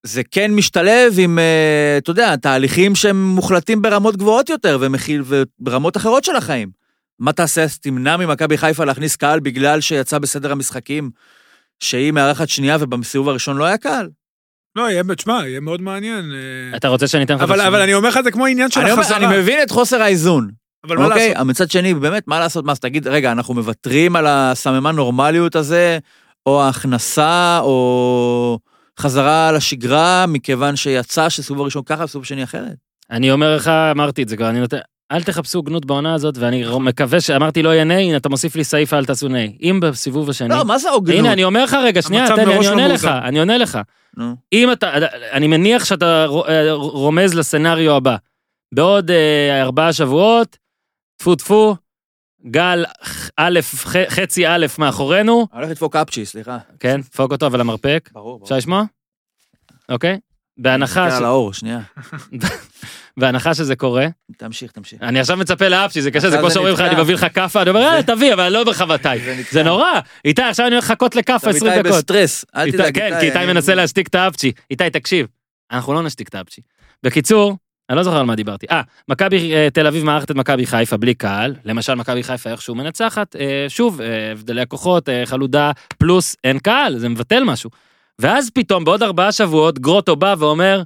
זה כן משתלב עם, אה, אתה יודע, תהליכים שהם מוחלטים ברמות גבוהות יותר ומכיל וברמות אחרות של החיים. מה תעשה? תמנע ממכבי חיפה להכניס קהל בגלל שיצא בסדר המשחקים שהיא מארחת שנייה ובסיבוב הראשון לא היה קהל? לא, יהיה, תשמע, יהיה מאוד מעניין. אה, אתה רוצה שאני אתן לך... אבל אבל אני אומר לך, זה כמו עניין של החזרה. אני מבין את חוסר האיזון, אבל מה אוקיי? לעשות? אבל מצד שני, באמת, מה לעשות? מה, אז תגיד, רגע, אנחנו מוותרים על הסממן נורמליות הזה, או ההכנסה, או חזרה לשגרה, מכיוון שיצא שסיבוב הראשון ככה, סיבוב שני אחרת? אני אומר לך, אמרתי את זה כבר, אני נותן... אל תחפשו גנות בעונה הזאת, ואני מקווה שאמרתי לא יהיה ניי, הנה אתה מוסיף לי סעיף אל תעשו ניי. אם בסיבוב השני... לא, מה זה הוגנות? הנה, אני אומר לך רגע, שנייה, תן לי, אני לא עונה לך. אני עונה לך. נו. אם אתה, אני מניח שאתה אה, רומז לסצנריו הבא. בעוד אה, ארבעה שבועות, טפו טפו, גל א', חצי א' מאחורינו, הולך לדפוק אפצ'י, סליחה. כן, דפוק אותו אבל המרפק. ברור, ברור. אפשר לשמוע? אוקיי? בהנחה, ש... על האור, שנייה. בהנחה שזה קורה, תמשיך, תמשיך. אני עכשיו מצפה לאפצ'י, זה קשה, זה כמו שאומרים לך. אני מביא לך כאפה, אני אומר, אה, תביא, אבל לא בחבטאי. זה נורא. איתי, עכשיו אני הולך לחכות לכאפה עכשיו 20 איתי דקות. בסטרס, אל איתי- תדאג, כן, כי איתי מנסה להשתיק את האפצ'י. איתי, תקשיב, אנחנו לא נשתיק את האפצ'י. בקיצור, אני לא זוכר על מה דיברתי. אה, מכבי אה, תל אביב מארחת את מכבי חיפה בלי קהל. למשל, מכבי חיפה איכשהו מנצחת. אה, שוב, אה, הבדלי הכוחות, אה, חלודה פלוס אין קהל, זה מבטל משהו. ואז פתאום, בעוד ארבעה שבועות, גרוטו בא ואומר,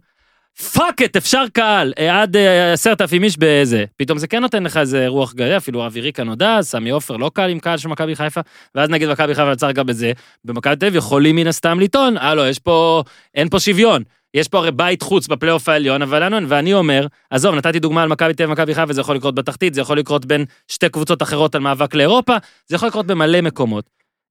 fuck it, אפשר קהל, אה, עד עשרת אלפים איש באיזה. פתאום זה כן נותן לך איזה רוח גאה, אפילו אווירי כאן נודע, סמי עופר לא קהל עם קהל של מכבי חיפה, ואז נגיד מכבי חיפה צריך גם את זה, במכבי תל אביב יכולים מן הסתם לטעון, הלו, יש פה, אין פה שוויון. יש פה הרי בית חוץ בפלייאוף העליון, אבל לנו. ואני אומר, עזוב, נתתי דוגמה על מכבי תל אביב ומכבי חיפה, זה יכול לקרות בתחתית, זה יכול לקרות בין שתי קבוצות אחרות על מאבק לאירופה, זה יכול לקרות במלא מקומות.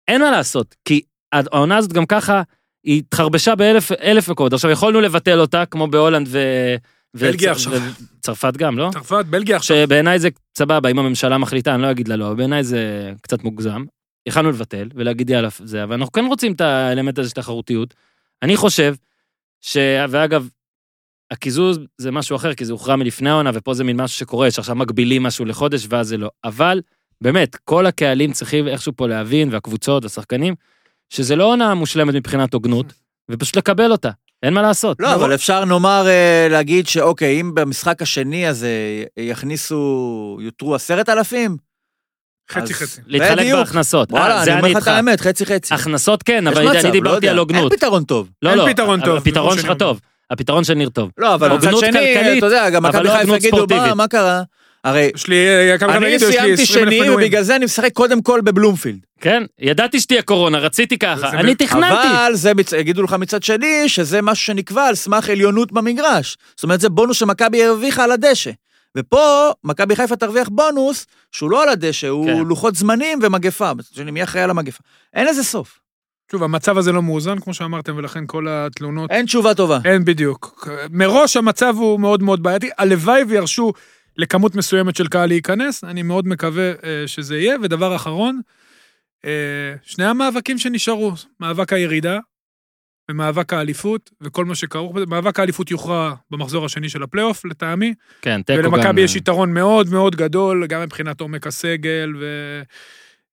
אין מה לעשות, כי העונה הזאת גם ככה, היא התחרבשה באלף אלף מקומות. עכשיו, יכולנו לבטל אותה, כמו בהולנד ו... בלגיה עכשיו. וצרפת גם, לא? צרפת, בלגיה עכשיו. שבעיניי זה סבבה, אם הממשלה מחליטה, אני לא אגיד לה לא, בעיניי זה קצת מוגזם. יכלנו לבטל ולהגיד יאללה זה, אבל אנחנו כן רוצים את האלמנט הזה של תחרותיות. אני חושב ש... ואגב, הקיזוז זה משהו אחר, כי זה הוכרע מלפני העונה, ופה זה מין משהו שקורה, שעכשיו מגבילים משהו לחודש ואז זה לא. אבל, באמת, כל הקהלים צריכים איכשהו פה להבין, והקבוצות, והשחקנים, שזה לא עונה מושלמת מבחינת הוגנות, ופשוט לקבל אותה. אין מה לעשות. לא, אבל אפשר נאמר אה, להגיד שאוקיי, אם במשחק השני הזה יכניסו, יותרו עשרת אלפים, חצי חצי. להתחלק בדיוק. בהכנסות. אה, וואלה, זה אני אומר לך את. האמת, חצי חצי. הכנסות כן, אבל מצב, אני לא דיברתי. על הוגנות. אין פתרון טוב. לא, אין לא, פתרון טוב, הפתרון זה שלך טוב. הפתרון של ניר טוב. לא, אבל מצד הוגנות שני, כלכלית, אתה יודע, גם אבל מכבי לא חיפה הוגנות יגידו, ספורטיבית. מה, קרה? הרי יש לי, אה, אני סיימתי 20 אלף שני. ובגלל זה אני משחק קודם כל בבלומפילד. כן, ידעתי שתהיה קורונה, רציתי ככה, אני תכננתי. אבל זה, יגידו לך מצד שני, שזה משהו שנקבע על סמך עליונות במגרש. זאת אומרת, זה בונוס שמכבי הרוויחה על הדשא. ופה, מכבי חיפה תרוויח בונוס, שהוא לא על הדשא, הוא כן. לוחות זמנים ומגפה. שני, מי אחראי על המגפה? אין לזה סוף. שוב, המצב הזה לא מאוזן, כמו שאמרתם, ולכן כל התלונות... אין תשובה טובה. אין בדיוק. מראש המצב הוא מאוד מאוד בעייתי. הלוואי וירשו לכמות מסוימת של קהל להיכנס, אני מאוד מקווה אה, שזה יהיה. ודבר אחרון, אה, שני המאבקים שנשארו, מאבק הירידה, במאבק האליפות, וכל מה שכרוך בזה. מאבק האליפות יוכרע במחזור השני של הפלייאוף, לטעמי. כן, תיקו גם... ולמכבי יש אה, יתרון מאוד מאוד גדול, גם מבחינת עומק הסגל,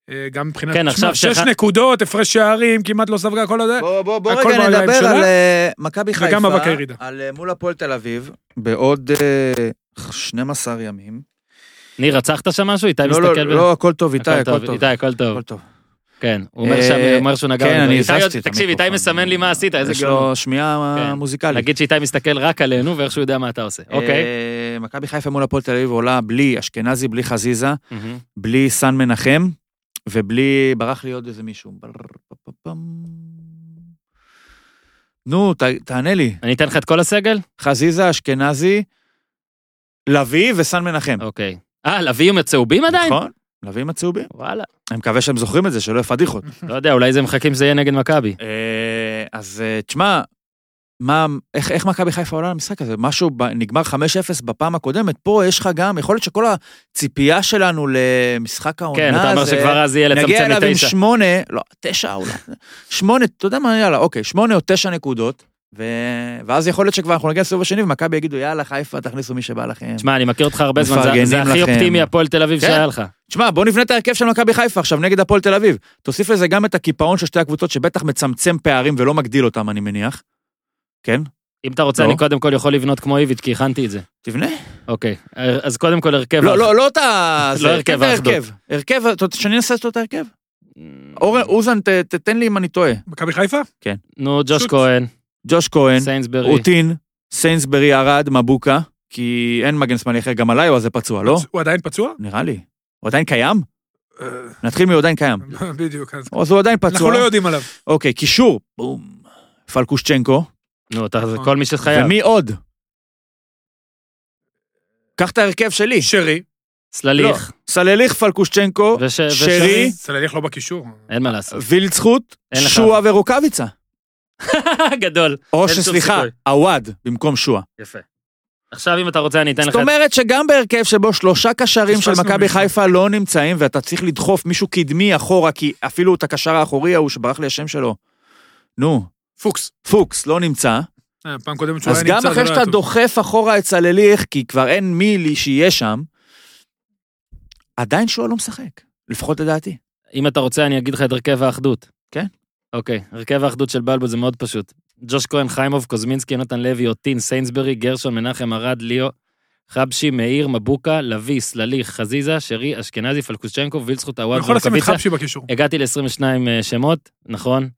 וגם מבחינת... כן, עכשיו שש שאחד- נקודות, הפרש שערים, כמעט לא ספגה כל הזה. בוא, בוא, בוא רגע נדבר שלה. על אה, מכבי חיפה, וגם מאבק הירידה. על אה, מול הפועל תל אביב, בעוד אה, 12 ימים. ניר, רצחת שם משהו? איתי לא, מסתכל... לא, ב- לא, הכל טוב, איתי, הכל הכל טוב. טוב. איתי, הכל טוב. הכל טוב. כן, הוא אומר אה, שם, הוא אומר שהוא נגע... כן. אני הזזתי את תקשיב, איתי המיקרופון. מסמן לי מה עשית, איזה יש גאון. לו שמיעה כן. מוזיקלית. נגיד שאיתי מסתכל רק עלינו ואיך שהוא יודע מה אתה עושה. אוקיי. אה, מכבי חיפה מול הפועל תל אביב עולה בלי אשכנזי, בלי חזיזה. בלי סן מנחם, ובלי, ברח לי עוד איזה מישהו. נו, תענה לי. אני אתן לך את כל הסגל? חזיזה, אשכנזי, לביא וסן מנחם. אוקיי. אה, לביא עם הצהובים עדיין? נכון, עם הצהובים. וואלה. אני מקווה שהם זוכרים את זה, שלא יהיה פדיחות. לא יודע, אולי זה מחכים שזה יהיה נגד מכבי. אה, אז אה, תשמע, מה, איך, איך מכבי חיפה עולה למשחק הזה? משהו ב, נגמר 5-0 בפעם הקודמת, פה יש לך גם, יכול להיות שכל הציפייה שלנו למשחק העונה כן, אתה אומר שכבר אז יהיה נגיע לצמצם אליו עם. שמונה, לא, תשע אולי, שמונה, אתה יודע מה, יאללה, אוקיי, שמונה או תשע נקודות, ו... ואז יכול להיות שכבר אנחנו נגיע לסיבוב השני, ומכבי יגידו, יאללה, חיפה, תכניסו מי שבא לכם. תשמע, אני מכיר אותך הרבה זמן, זה- זה הכי. אופטימי הפועל תל אביב כן. שהיה לך. תשמע, בוא נבנה את ההרכב של מכבי חיפה עכשיו נגד הפועל תל אביב. תוסיף לזה גם את הקיפאון של שתי הקבוצות, שבטח מצמצם פערים ולא מגדיל אותם, אני מניח. כן? אם אתה רוצה, לא. אני קודם כל יכול לבנות כמו איביץ', כי הכנתי את זה. תבנה. אוקיי, אז קודם כל הרכב... לא, לא, לא את ה... זה, הרכב את האחדות. הרכב, אתה רוצה שאני אנסה את ההרכב? אורן, אוזן, תתן לי אם אני טועה. מכבי חיפה? נו, ג'וש כהן, ג'וש כהן, סיינסברי. רוטין, סיינסברי, ארד, מבוקה, כי אין מגן שמאלי אחר, גם עליי הוא הזה פצוע, לא? הוא עדיין פצוע? נראה לי. הוא עדיין קיים? אה, נתחיל מי הוא עדיין קיים. בדיוק, אז אז הוא עדיין אנחנו פצוע. לא יודעים עליו. אוקיי, קישור. בום. פלקושצ'נקו. נו, אתה, זה. כל מי שחייב. ומי עוד? קח את ההרכב שלי. שרי, סלליך. סלליך, פלקושצ'נקו, וש- שרי, סלליך לא בקישור. אין מה לעשות. וילצחוט. שועה ורוקאביצה. גדול. או שסליחה. עווד במקום שועה. יפה. עכשיו אם אתה רוצה אני אתן לך... זאת אומרת שגם בהרכב שבו שלושה קשרים של מכבי. חיפה לא נמצאים, ואתה צריך לדחוף מישהו קדמי אחורה, כי אפילו את הקשר האחורי ההוא שברח לי השם שלו. נו, פוקס. פוקס לא נמצא. אה, פעם קודמת שהוא אז היה גם נמצא, זה אחרי לא שאתה. דוחף אחורה את סלליך, כי כבר אין מי לי שיהיה שם, עדיין שועה לא משחק. לפחות לדעתי. אם אתה רוצה אני אגיד לך את הרכב האחדות. כן. אוקיי, הרכב האחדות של בלבול זה מאוד פשוט. ג'וש כהן, חיימוב, קוזמינסקי, יונתן לוי, אוטין, סיינסברי, גרשון, מנחם, ארד, ליאו, חבשי, מאיר, מבוקה, לביא, סלליך, חזיזה, שרי, אשכנזי, פלקושצ'נקו, וילצחוט, עווד, יכול לשים את רוקאביצה. חבשי בקישור. הגעתי ל-22 שמות, נכון?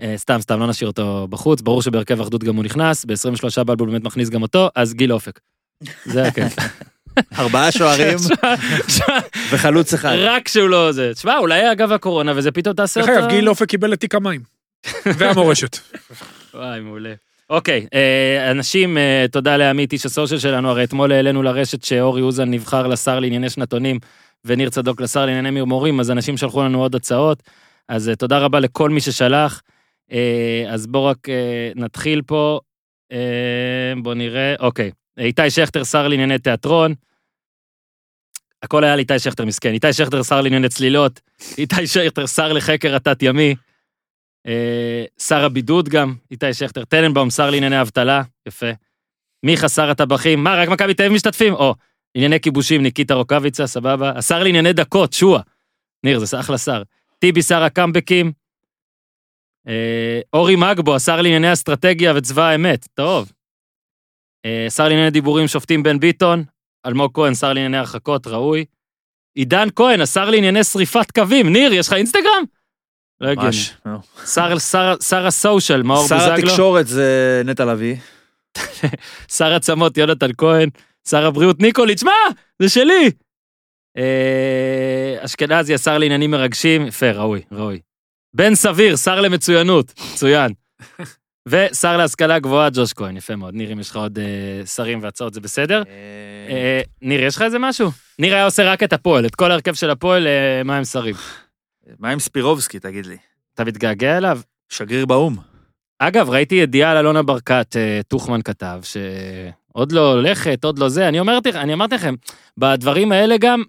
אה, סתם, סתם, לא נשאיר אותו בחוץ, ברור שבהרכב האחדות גם הוא נכנס, ב-23 בלבול באמת מכניס גם אותו, אז גיל אופק. זה הכיף. ארבעה שוערים וחלוץ אחד. רק שהוא לא זה. תשמע, אולי אגב הקורונה וזה פתאום תעשה דרך אותו... אגב, גיל אופק קיבל את תיק המים. והמורשת. וואי, מעולה. אוקיי, אה, אנשים, אה, תודה לעמית, איש הסושיאל שלנו, הרי אתמול העלינו לרשת שאורי אוזן נבחר לשר לענייני שנתונים, וניר צדוק לשר לענייני מרמורים, אז אנשים שלחו לנו עוד הצעות, אז אה, תודה רבה לכל מי ששלח. אז בואו רק נתחיל פה, בואו נראה, אוקיי. איתי שכטר, שר לענייני תיאטרון. הכל היה על איתי שכטר מסכן. איתי שכטר, שר לענייני צלילות. איתי שכטר, שר לחקר התת-ימי. אה, שר הבידוד גם, איתי שכטר, טננבאום, שר לענייני אבטלה, יפה. מיכה, שר הטבחים, מה, רק מכבי תל אביב משתתפים? או, ענייני כיבושים, ניקיטה רוקאביצה, סבבה. השר לענייני דקות, שועה. ניר, זה אחלה שר. טיבי, שר הקאמבקים. אה, אורי מגבו, השר לענייני אסטרטגיה וצבא האמת, טוב. אה, שר לענייני דיבורים, שופטים בן ביטון. אלמוג כהן, שר לענייני הרחקות, ראוי. עידן כהן, השר לענייני שריפת קווים. ניר, יש לך אינסטגרם? לא הגיוני. לא. שר, שר, שר הסושיאל, מאור שר בוזגלו, התקשורת זה נטע לביא. שר עצמות, יונתן כהן, שר הבריאות, ניקוליץ', מה? זה שלי! אה, אשכנזי, השר לעניינים מרגשים, יפה, ראוי, ראוי. בן סביר, שר למצוינות, מצוין. ושר להשכלה גבוהה, ג'וש כהן, יפה מאוד. ניר, אם יש לך עוד אה, שרים והצעות, זה בסדר? אה, ניר, יש לך איזה משהו? ניר היה עושה רק את הפועל, את כל ההרכב של הפועל, אה, מה הם שרים? מה עם ספירובסקי, תגיד לי? אתה מתגעגע אליו? שגריר באו"ם. אגב, ראיתי ידיעה על אלונה ברקת, אה, טוחמן כתב, שעוד לא הולכת, עוד לא זה. אני, אומרת, אני אמרתי לכם, בדברים האלה גם,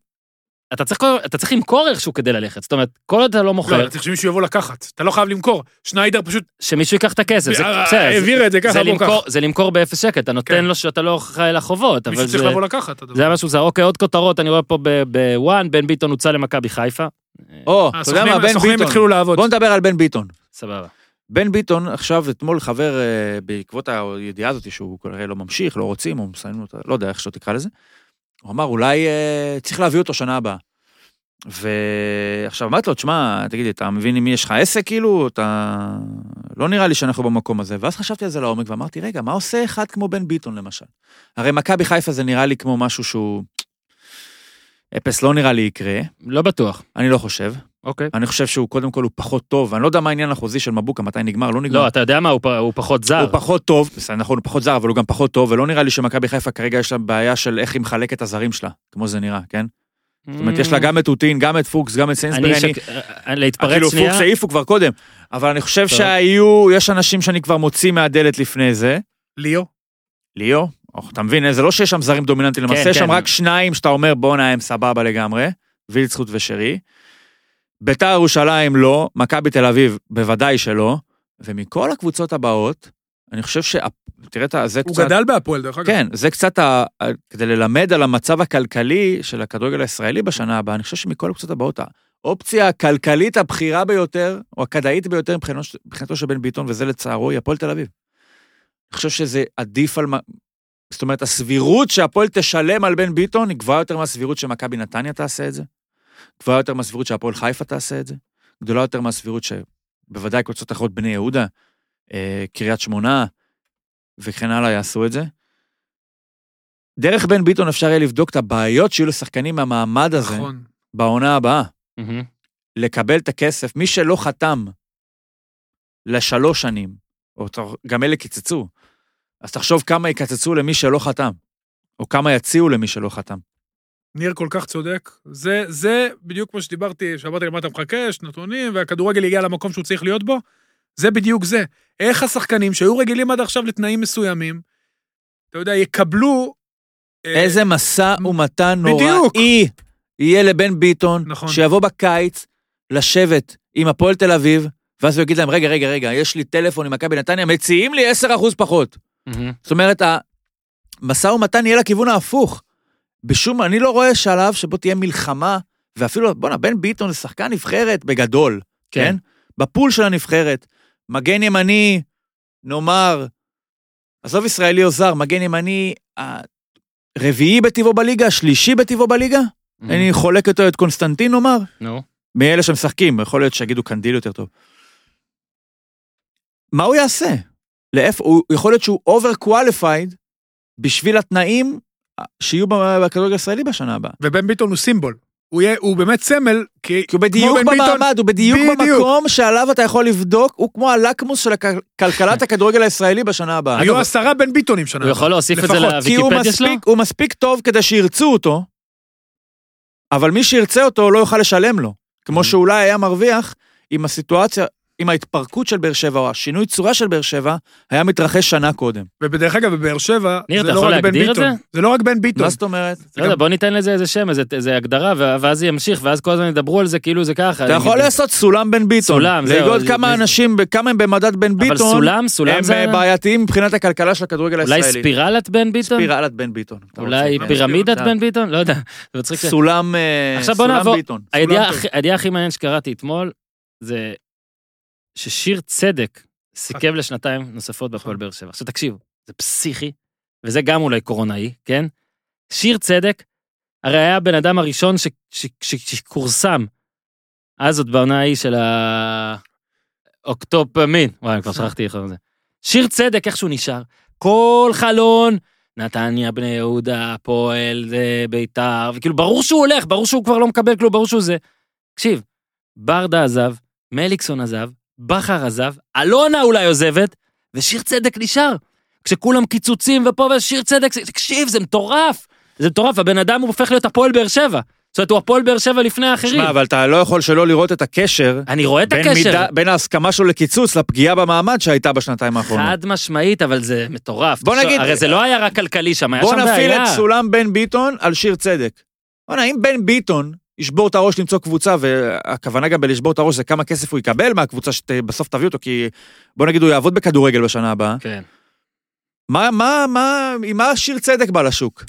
אתה צריך, כל- אתה צריך למכור איכשהו כדי ללכת. זאת אומרת, כל עוד אתה לא לא, מוכר, אתה צריך שמישהו יבוא לקחת, אתה לא חייב למכור. שניידר פשוט שמישהו ייקח את הכסף. זה- אה, בסדר, זה- העביר את זה ככה, זה בוא קח. זה למכור באפס שקל, אתה נותן כן. לו שאתה לא אחראי לחובות, אבל מישהו צריך זה... לבוא לקחת. זה היה משהו זר. אוקיי, עוד כותרות, אני רואה פה ב- בוואן, בן ביטון הוצא למכבי חיפה. או, אתה יודע מה, בן הסוכנים ביטון. התחילו לעבוד. בוא נדבר על בן ביטון. סבבה. בן ביטון, עכשיו, אתמול חבר, אה, בעקבות הידיעה הזאת שהוא כנראה לא ממשיך, לא רוצים, או מסיימים אותה, לא יודע איך שלא תקרא לזה, הוא אמר, אולי אה, צריך להביא אותו שנה הבאה. ועכשיו אמרתי לו, תשמע, תגיד אתה מבין עם מי יש לך עסק, כאילו? אתה... לא נראה לי שאנחנו במקום הזה. ואז חשבתי על זה לעומק ואמרתי, רגע, מה עושה אחד כמו בן ביטון, למשל? הרי מכבי חיפה זה נראה לי כמו משהו שהוא... אפס לא נראה לי יקרה, לא בטוח. אני לא חושב. אוקיי. אני חושב שהוא קודם כל הוא פחות טוב, אני לא יודע מה העניין החוזי של מבוקה, מתי נגמר, לא נגמר. לא, אתה יודע מה, הוא פ- הוא פחות זר. הוא פחות טוב, בסדר, נכון, הוא פחות זר, אבל הוא גם פחות טוב, ולא נראה לי שמכבי חיפה כרגע יש לה בעיה של איך היא מחלקת את הזרים שלה, כמו שזה נראה, כן? זאת אומרת, יש לה גם את אוטין, גם את פוקס, גם את סיינסברי, אני. שק... אה, להתפרץ כאילו, שנייה. פוקס העיפו כבר קודם, אבל אני חושב. שהיו, יש אנשים שאני כבר מוציא מהדלת לפני זה. ליאו. ליאו, או, אתה מבין, זה לא שיש שם זרים דומיננטיים, למעשה כן, יש שם כן. רק שניים שאתה אומר, בואנה, הם סבבה לגמרי, וילצחוט ושרי. ביתר ירושלים לא, מכבי תל אביב בוודאי שלא, ומכל הקבוצות הבאות, אני חושב ש... תראה, את זה הוא קצת... גדל בהפועל, דרך אגב. כן, זה קצת, ה... כדי ללמד על המצב הכלכלי של הכדורגל הישראלי בשנה הבאה, אני חושב שמכל הקבוצות הבאות, האופציה הכלכלית הבכירה ביותר, או הכדאית ביותר מבחינתו, מבחינתו של בן ביטון, וזה לצערו, היא הפועל תל אביב. אני חושב שזה עדיף על... זאת אומרת, הסבירות שהפועל תשלם על בן ביטון היא גבוהה יותר מהסבירות שמכבי נתניה תעשה את זה, גבוהה יותר מהסבירות שהפועל חיפה תעשה את זה, גדולה יותר מהסבירות שבוודאי קבוצות אחרות, בני יהודה, אה, קריית שמונה, וכן הלאה יעשו את זה. דרך בן ביטון אפשר יהיה לבדוק את הבעיות שיהיו לשחקנים מהמעמד הזה נכון. בעונה הבאה. מהמם. לקבל את הכסף, מי שלא חתם לשלוש שנים, או גם אלה קיצצו, אז תחשוב כמה יקצצו למי שלא חתם, או כמה יציעו למי שלא חתם. ניר כל כך צודק. זה, זה בדיוק כמו שדיברתי, שאמרתי למה אתה מחכה, יש נתונים, והכדורגל הגיע למקום שהוא צריך להיות בו. זה בדיוק זה. איך השחקנים שהיו רגילים עד עכשיו לתנאים מסוימים, אתה יודע, יקבלו... אה, איזה משא ומתן בדיוק. נוראי יהיה לבן ביטון, נכון. שיבוא בקיץ לשבת עם הפועל תל אביב, ואז הוא יגיד להם, רגע, רגע, רגע, יש לי טלפון עם מכבי נתניה, מציעים לי 10% פחות. מהמם. זאת אומרת, המשא ומתן יהיה לכיוון ההפוך. בשום, אני לא רואה שלב שבו תהיה מלחמה, ואפילו, בואנה, בן ביטון זה שחקן נבחרת בגדול, כן? כן. בפול של הנבחרת. מגן ימני, נאמר, עזוב ישראלי או זר, מגן ימני, הרביעי בטבעו בליגה, השלישי בטבעו בליגה? מהמם. אני חולק אותו את קונסטנטין, נאמר? נו. מאלה שמשחקים, יכול להיות שיגידו קנדיל יותר טוב. מה הוא יעשה? לאיפה, הוא יכול להיות שהוא overqualified בשביל התנאים שיהיו בכדורגל הישראלי בשנה הבאה. ובן ביטון הוא symbol. הוא, יהיה, הוא באמת סמל, כי כי הוא בדיוק בן ביטון- במעמד, הוא בדיוק בדיוק. במקום שעליו אתה יכול לבדוק, הוא כמו הלקמוס של הכ- כלכלת הכדורגל הישראלי בשנה הבאה. היו עשרה בן ביטונים שנה. הוא יכול להוסיף את זה כי לוויקיפדיה שלו? מספיק, הוא מספיק טוב כדי שירצו אותו, אבל מי שירצה אותו לא יוכל לשלם לו. כמו Mhm. שאולי היה מרוויח אם הסיטואציה, אם ההתפרקות של באר שבע או השינוי צורה של באר שבע היה מתרחש שנה קודם. ובדרך אגב, בבאר שבע, ניר, זה אתה לא יכול רק בן להגדיר את ביטון. זה לא רק בן ביטון. מה זאת אומרת? זה לא יודע, גם- בוא ניתן לזה איזה שם, איזה- איזה הגדרה, ו- ואז זה ימשיך, ואז כל הזמן ידברו על זה כאילו זה ככה. אתה יכול לעשות סולם בן ביטון. סולם, זהו, זה- כמה זה- אנשים, כמה הם במדד בן אבל ביטון, סולם, סולם הם זה... אה, בעייתיים מבחינת הכלכלה של הכדורגל אולי הישראלי. ספירלת בן ביטון? ספירלת בן ביטון. אתה אולי רוצה. פירמידת כן. בן ביטון? לא יודע. זה מצחיק. ש- סולם אה, עכשיו בוא סולם נעבור- ביטון. הידיעה טוב. הכי- הידיעה הכי מעניינת שקראתי אתמול, זה ששיר צדק סיכם לשנתיים נוספות בהפועל באר שבע. עכשיו תקשיבו, זה פסיכי, וזה גם אולי קורונאי, כן? שיר צדק, הרי היה הבן אדם הראשון שכורסם, אז עוד בעונה ההיא של האוקטופמין, וואי, אני כבר שכחתי איך לזה. שיר צדק, איך שהוא נשאר, כל חלון, נתניה, בני יהודה, הפועל, זה, ביתר, וכאילו ברור שהוא הולך, ברור שהוא כבר לא מקבל כלום, ברור שהוא זה. תקשיב, ברדה עזב, מליקסון עזב, בכר עזב, אלונה אולי עוזבת, ושיר צדק נשאר. כשכולם קיצוצים ופה ושיר צדק, תקשיב, זה מטורף. זה מטורף, הבן אדם הוא הופך להיות הפועל באר שבע. זאת אומרת, הוא הפועל באר שבע לפני האחרים. שמע, אבל אתה לא יכול שלא לראות את הקשר אני רואה את בין, הקשר. מידה, בין ההסכמה שלו לקיצוץ לפגיעה במעמד שהייתה בשנתיים האחרונות. חד משמעית, אבל זה מטורף. בוא תחשוב, נגיד- הרי זה לא היה רק כלכלי שם, היה בוא שם נפעיל בעיה. את סולם בן ביטון על שיר צדק. בוא'נה, אם בן ביטון ישבור את הראש למצוא קבוצה, והכוונה גם בלשבור את הראש זה כמה כסף הוא יקבל מהקבוצה שבסוף תביא אותו, כי בוא נגיד הוא יעבוד בכדורגל בשנה הבאה. כן. מה, מה, מה, עם מה שיר צדק בא לשוק?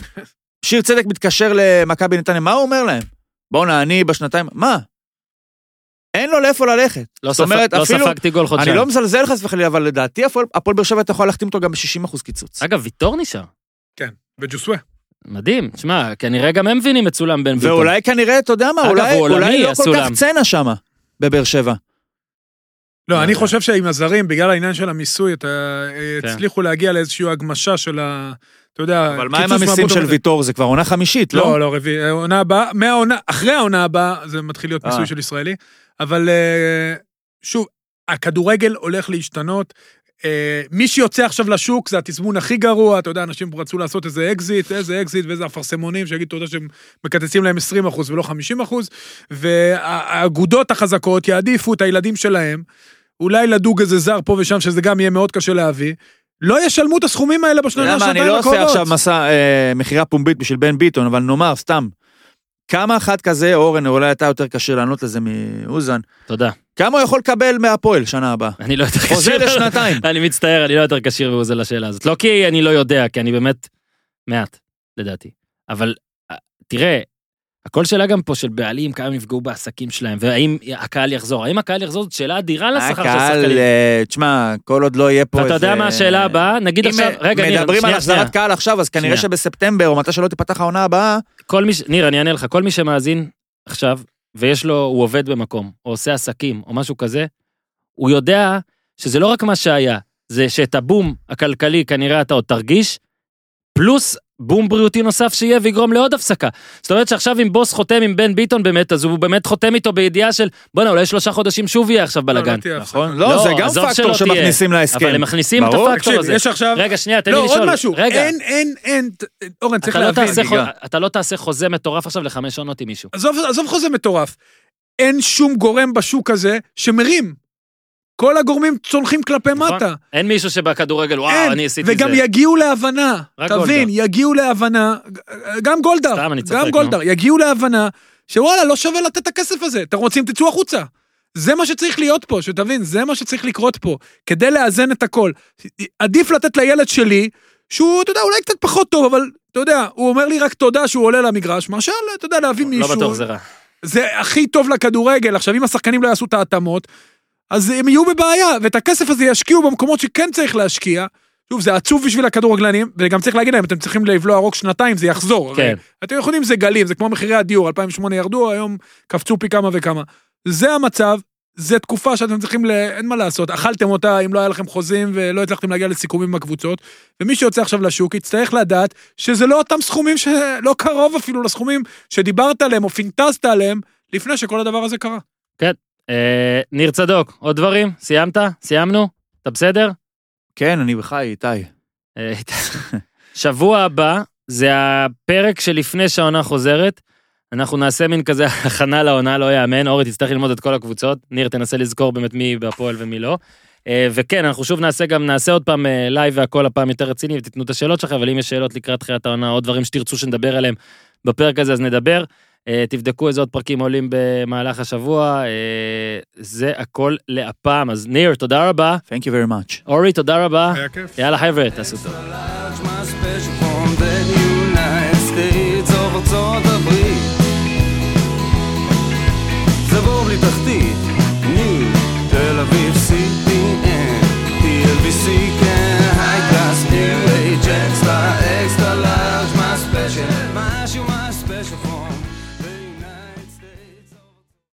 שיר צדק מתקשר למכבי נתניה, מה הוא אומר להם? בואנה, אני בשנתיים, מה? אין לו לאיפה ללכת. לא, זאת אומרת, לא אפילו- ספגתי גול חודשיים. אני לא מזלזל חס וחלילה, אבל לדעתי הפועל באר שבע אתה יכול להחתים אותו גם ב-60% קיצוץ. אגב, ויטור נשאר. וג'וסווה. מדהים. תשמע, כנראה גם הם מבינים את סולם בן ביטון. ואולי כנראה, אתה יודע מה, אגב, אולי, אולי לא כל. כך צנע שמה, בבאר שבע. לא, אני יודע. חושב שעם הזרים, בגלל העניין של המיסוי, אתה- כן. הצליחו להגיע לאיזושהי הגמשה של ה... אתה יודע, אבל מה עם המיסים של. ויטור? זה כבר עונה חמישית, לא? לא, לא, רביעי. העונה הבאה, מהעונה, אחרי העונה הבאה, זה מתחיל להיות אה. מיסוי של ישראלי. אבל אה, שוב, הכדורגל הולך להשתנות. אה, מי שיוצא עכשיו לשוק זה התזמון הכי גרוע, אתה יודע, אנשים רצו לעשות איזה אקזיט, איזה אקזיט ואיזה אפרסמונים, שיגידו, אתה יודע שהם מקצצים להם 20% ולא 50%, והאגודות החזקות יעדיפו את הילדים שלהם, אולי לדוג איזה זר פה ושם, שזה גם יהיה מאוד קשה להביא. לא ישלמו את הסכומים האלה בשנתיים מה, אני לא עושה הקרובות. עכשיו מסע, אה, מכירה פומבית בשביל בן ביטון, אבל נאמר, סתם. כמה אחד כזה, אורן, אולי אתה יותר קשה לענות לזה מאוזן, תודה. כמה הוא יכול לקבל מהפועל שנה הבאה? אני לא יותר חוזה כשיר. לשנתיים. אני מצטער, אני לא יותר כשיר ועוזר לשאלה הזאת. לא כי אני לא יודע, כי אני באמת מעט, לדעתי. אבל אה, תראה, הכל שאלה גם פה של בעלים, כמה יפגעו בעסקים שלהם, והאם הקהל יחזור. האם הקהל יחזור זאת שאלה אדירה לשכר של הקהל, שחקנים. אה, תשמע, כל עוד לא יהיה פה איזה... ואתה יודע מה השאלה הבאה? נגיד עכשיו, רגע, ניר, מדברים על. החזרת קהל עכשיו, אז כנראה. שבספטמבר, או מתי שלא תיפתח העונה הבאה, כל מי, ש- ניר, אני אענה לך, כל מי שמאזין עכשיו, ויש לו, הוא עובד במקום, או עושה עסקים, או משהו כזה, הוא יודע שזה לא רק מה שהיה, זה שאת הבום הכלכלי כנראה אתה עוד תרגיש, פלוס בום בריאותי נוסף שיהיה ויגרום לעוד הפסקה. זאת אומרת שעכשיו אם בוס חותם עם בן ביטון באמת, אז הוא באמת חותם איתו בידיעה של, בואנה, אולי שלושה חודשים שוב יהיה עכשיו לא, לא בלאגן. תהיה נכון? לא, לא, זה גם פקטור. שמכניסים להסכם. אבל הם מכניסים את. הפקטור הזה. יש עכשיו... רגע, שנייה, תן לי לא, לשאול. עוד משהו. רגע, אין, אין, אין, אורן, צריך אתה לא, להבין. אתה לא תעשה חוזה מטורף עכשיו לחמש עונות עם מישהו. עזוב חוזה מטורף. אין שום גורם בשוק הזה שמרים. כל הגורמים צונחים כלפי נכון. מטה. אין מישהו שבכדורגל, וואו, אין, אני עשיתי זה. וגם יגיעו להבנה. תבין, יגיעו להבנה, גם גולדהר, גם. גולדהר, יגיעו להבנה שוואלה, לא שווה לתת את הכסף הזה. אתם רוצים, תצאו החוצה. זה מה שצריך להיות פה, שתבין, זה מה שצריך לקרות פה, כדי לאזן את הכל. עדיף לתת לילד שלי, שהוא, אתה יודע, אולי קצת פחות טוב, אבל אתה יודע, הוא אומר לי רק תודה שהוא עולה למגרש, מאשר, אתה יודע, להביא לא מישהו. בטוח זה רע. זה הכי טוב לכדורגל. עכשיו, אם השחקנים לא יעשו את ההתאמות, אז הם יהיו בבעיה, ואת הכסף הזה ישקיעו במקומות שכן צריך להשקיע. שוב, זה עצוב בשביל הכדורגלנים, וגם צריך להגיד להם, אתם צריכים לבלוע רוק שנתיים, זה יחזור. כן. הרי אתם יכולים, זה גלים, זה כמו מחירי הדיור, 2008 ירדו, היום קפצו פי כמה וכמה. זה המצב, זה תקופה שאתם צריכים, ל... אין מה לעשות, אכלתם אותה אם לא היה לכם חוזים ולא הצלחתם להגיע לסיכומים עם הקבוצות, ומי שיוצא עכשיו לשוק יצטרך לדעת שזה לא אותם סכומים שלא קרוב אפילו לסכומים שדיברת עליהם או פינטזת עליהם לפני שכל הדבר הזה קרה. אה, ניר צדוק, עוד דברים? סיימת? סיימנו? אתה בסדר? כן, אני בחי, איתי. אה, שבוע הבא זה הפרק שלפני שהעונה חוזרת. אנחנו נעשה מין כזה הכנה לעונה, לא יאמן. אורי, תצטרך ללמוד את כל הקבוצות. ניר, תנסה לזכור באמת מי בהפועל ומי לא. אה, וכן, אנחנו שוב נעשה גם, נעשה עוד פעם לייב והכל הפעם יותר רציני, ותיתנו את השאלות שלכם, אבל אם יש שאלות לקראת תחילת העונה, או דברים שתרצו שנדבר עליהם בפרק הזה, אז נדבר. אה, תבדקו איזה עוד פרקים עולים במהלך השבוע. אה, זה הכל להפעם. אז ניר, תודה רבה. Thank you very much. אורי, תודה רבה. היה כיף. יאללה חבר'ה, תעשו טוב. בור בלי תחתית, ניו, תל אביב, TLBC,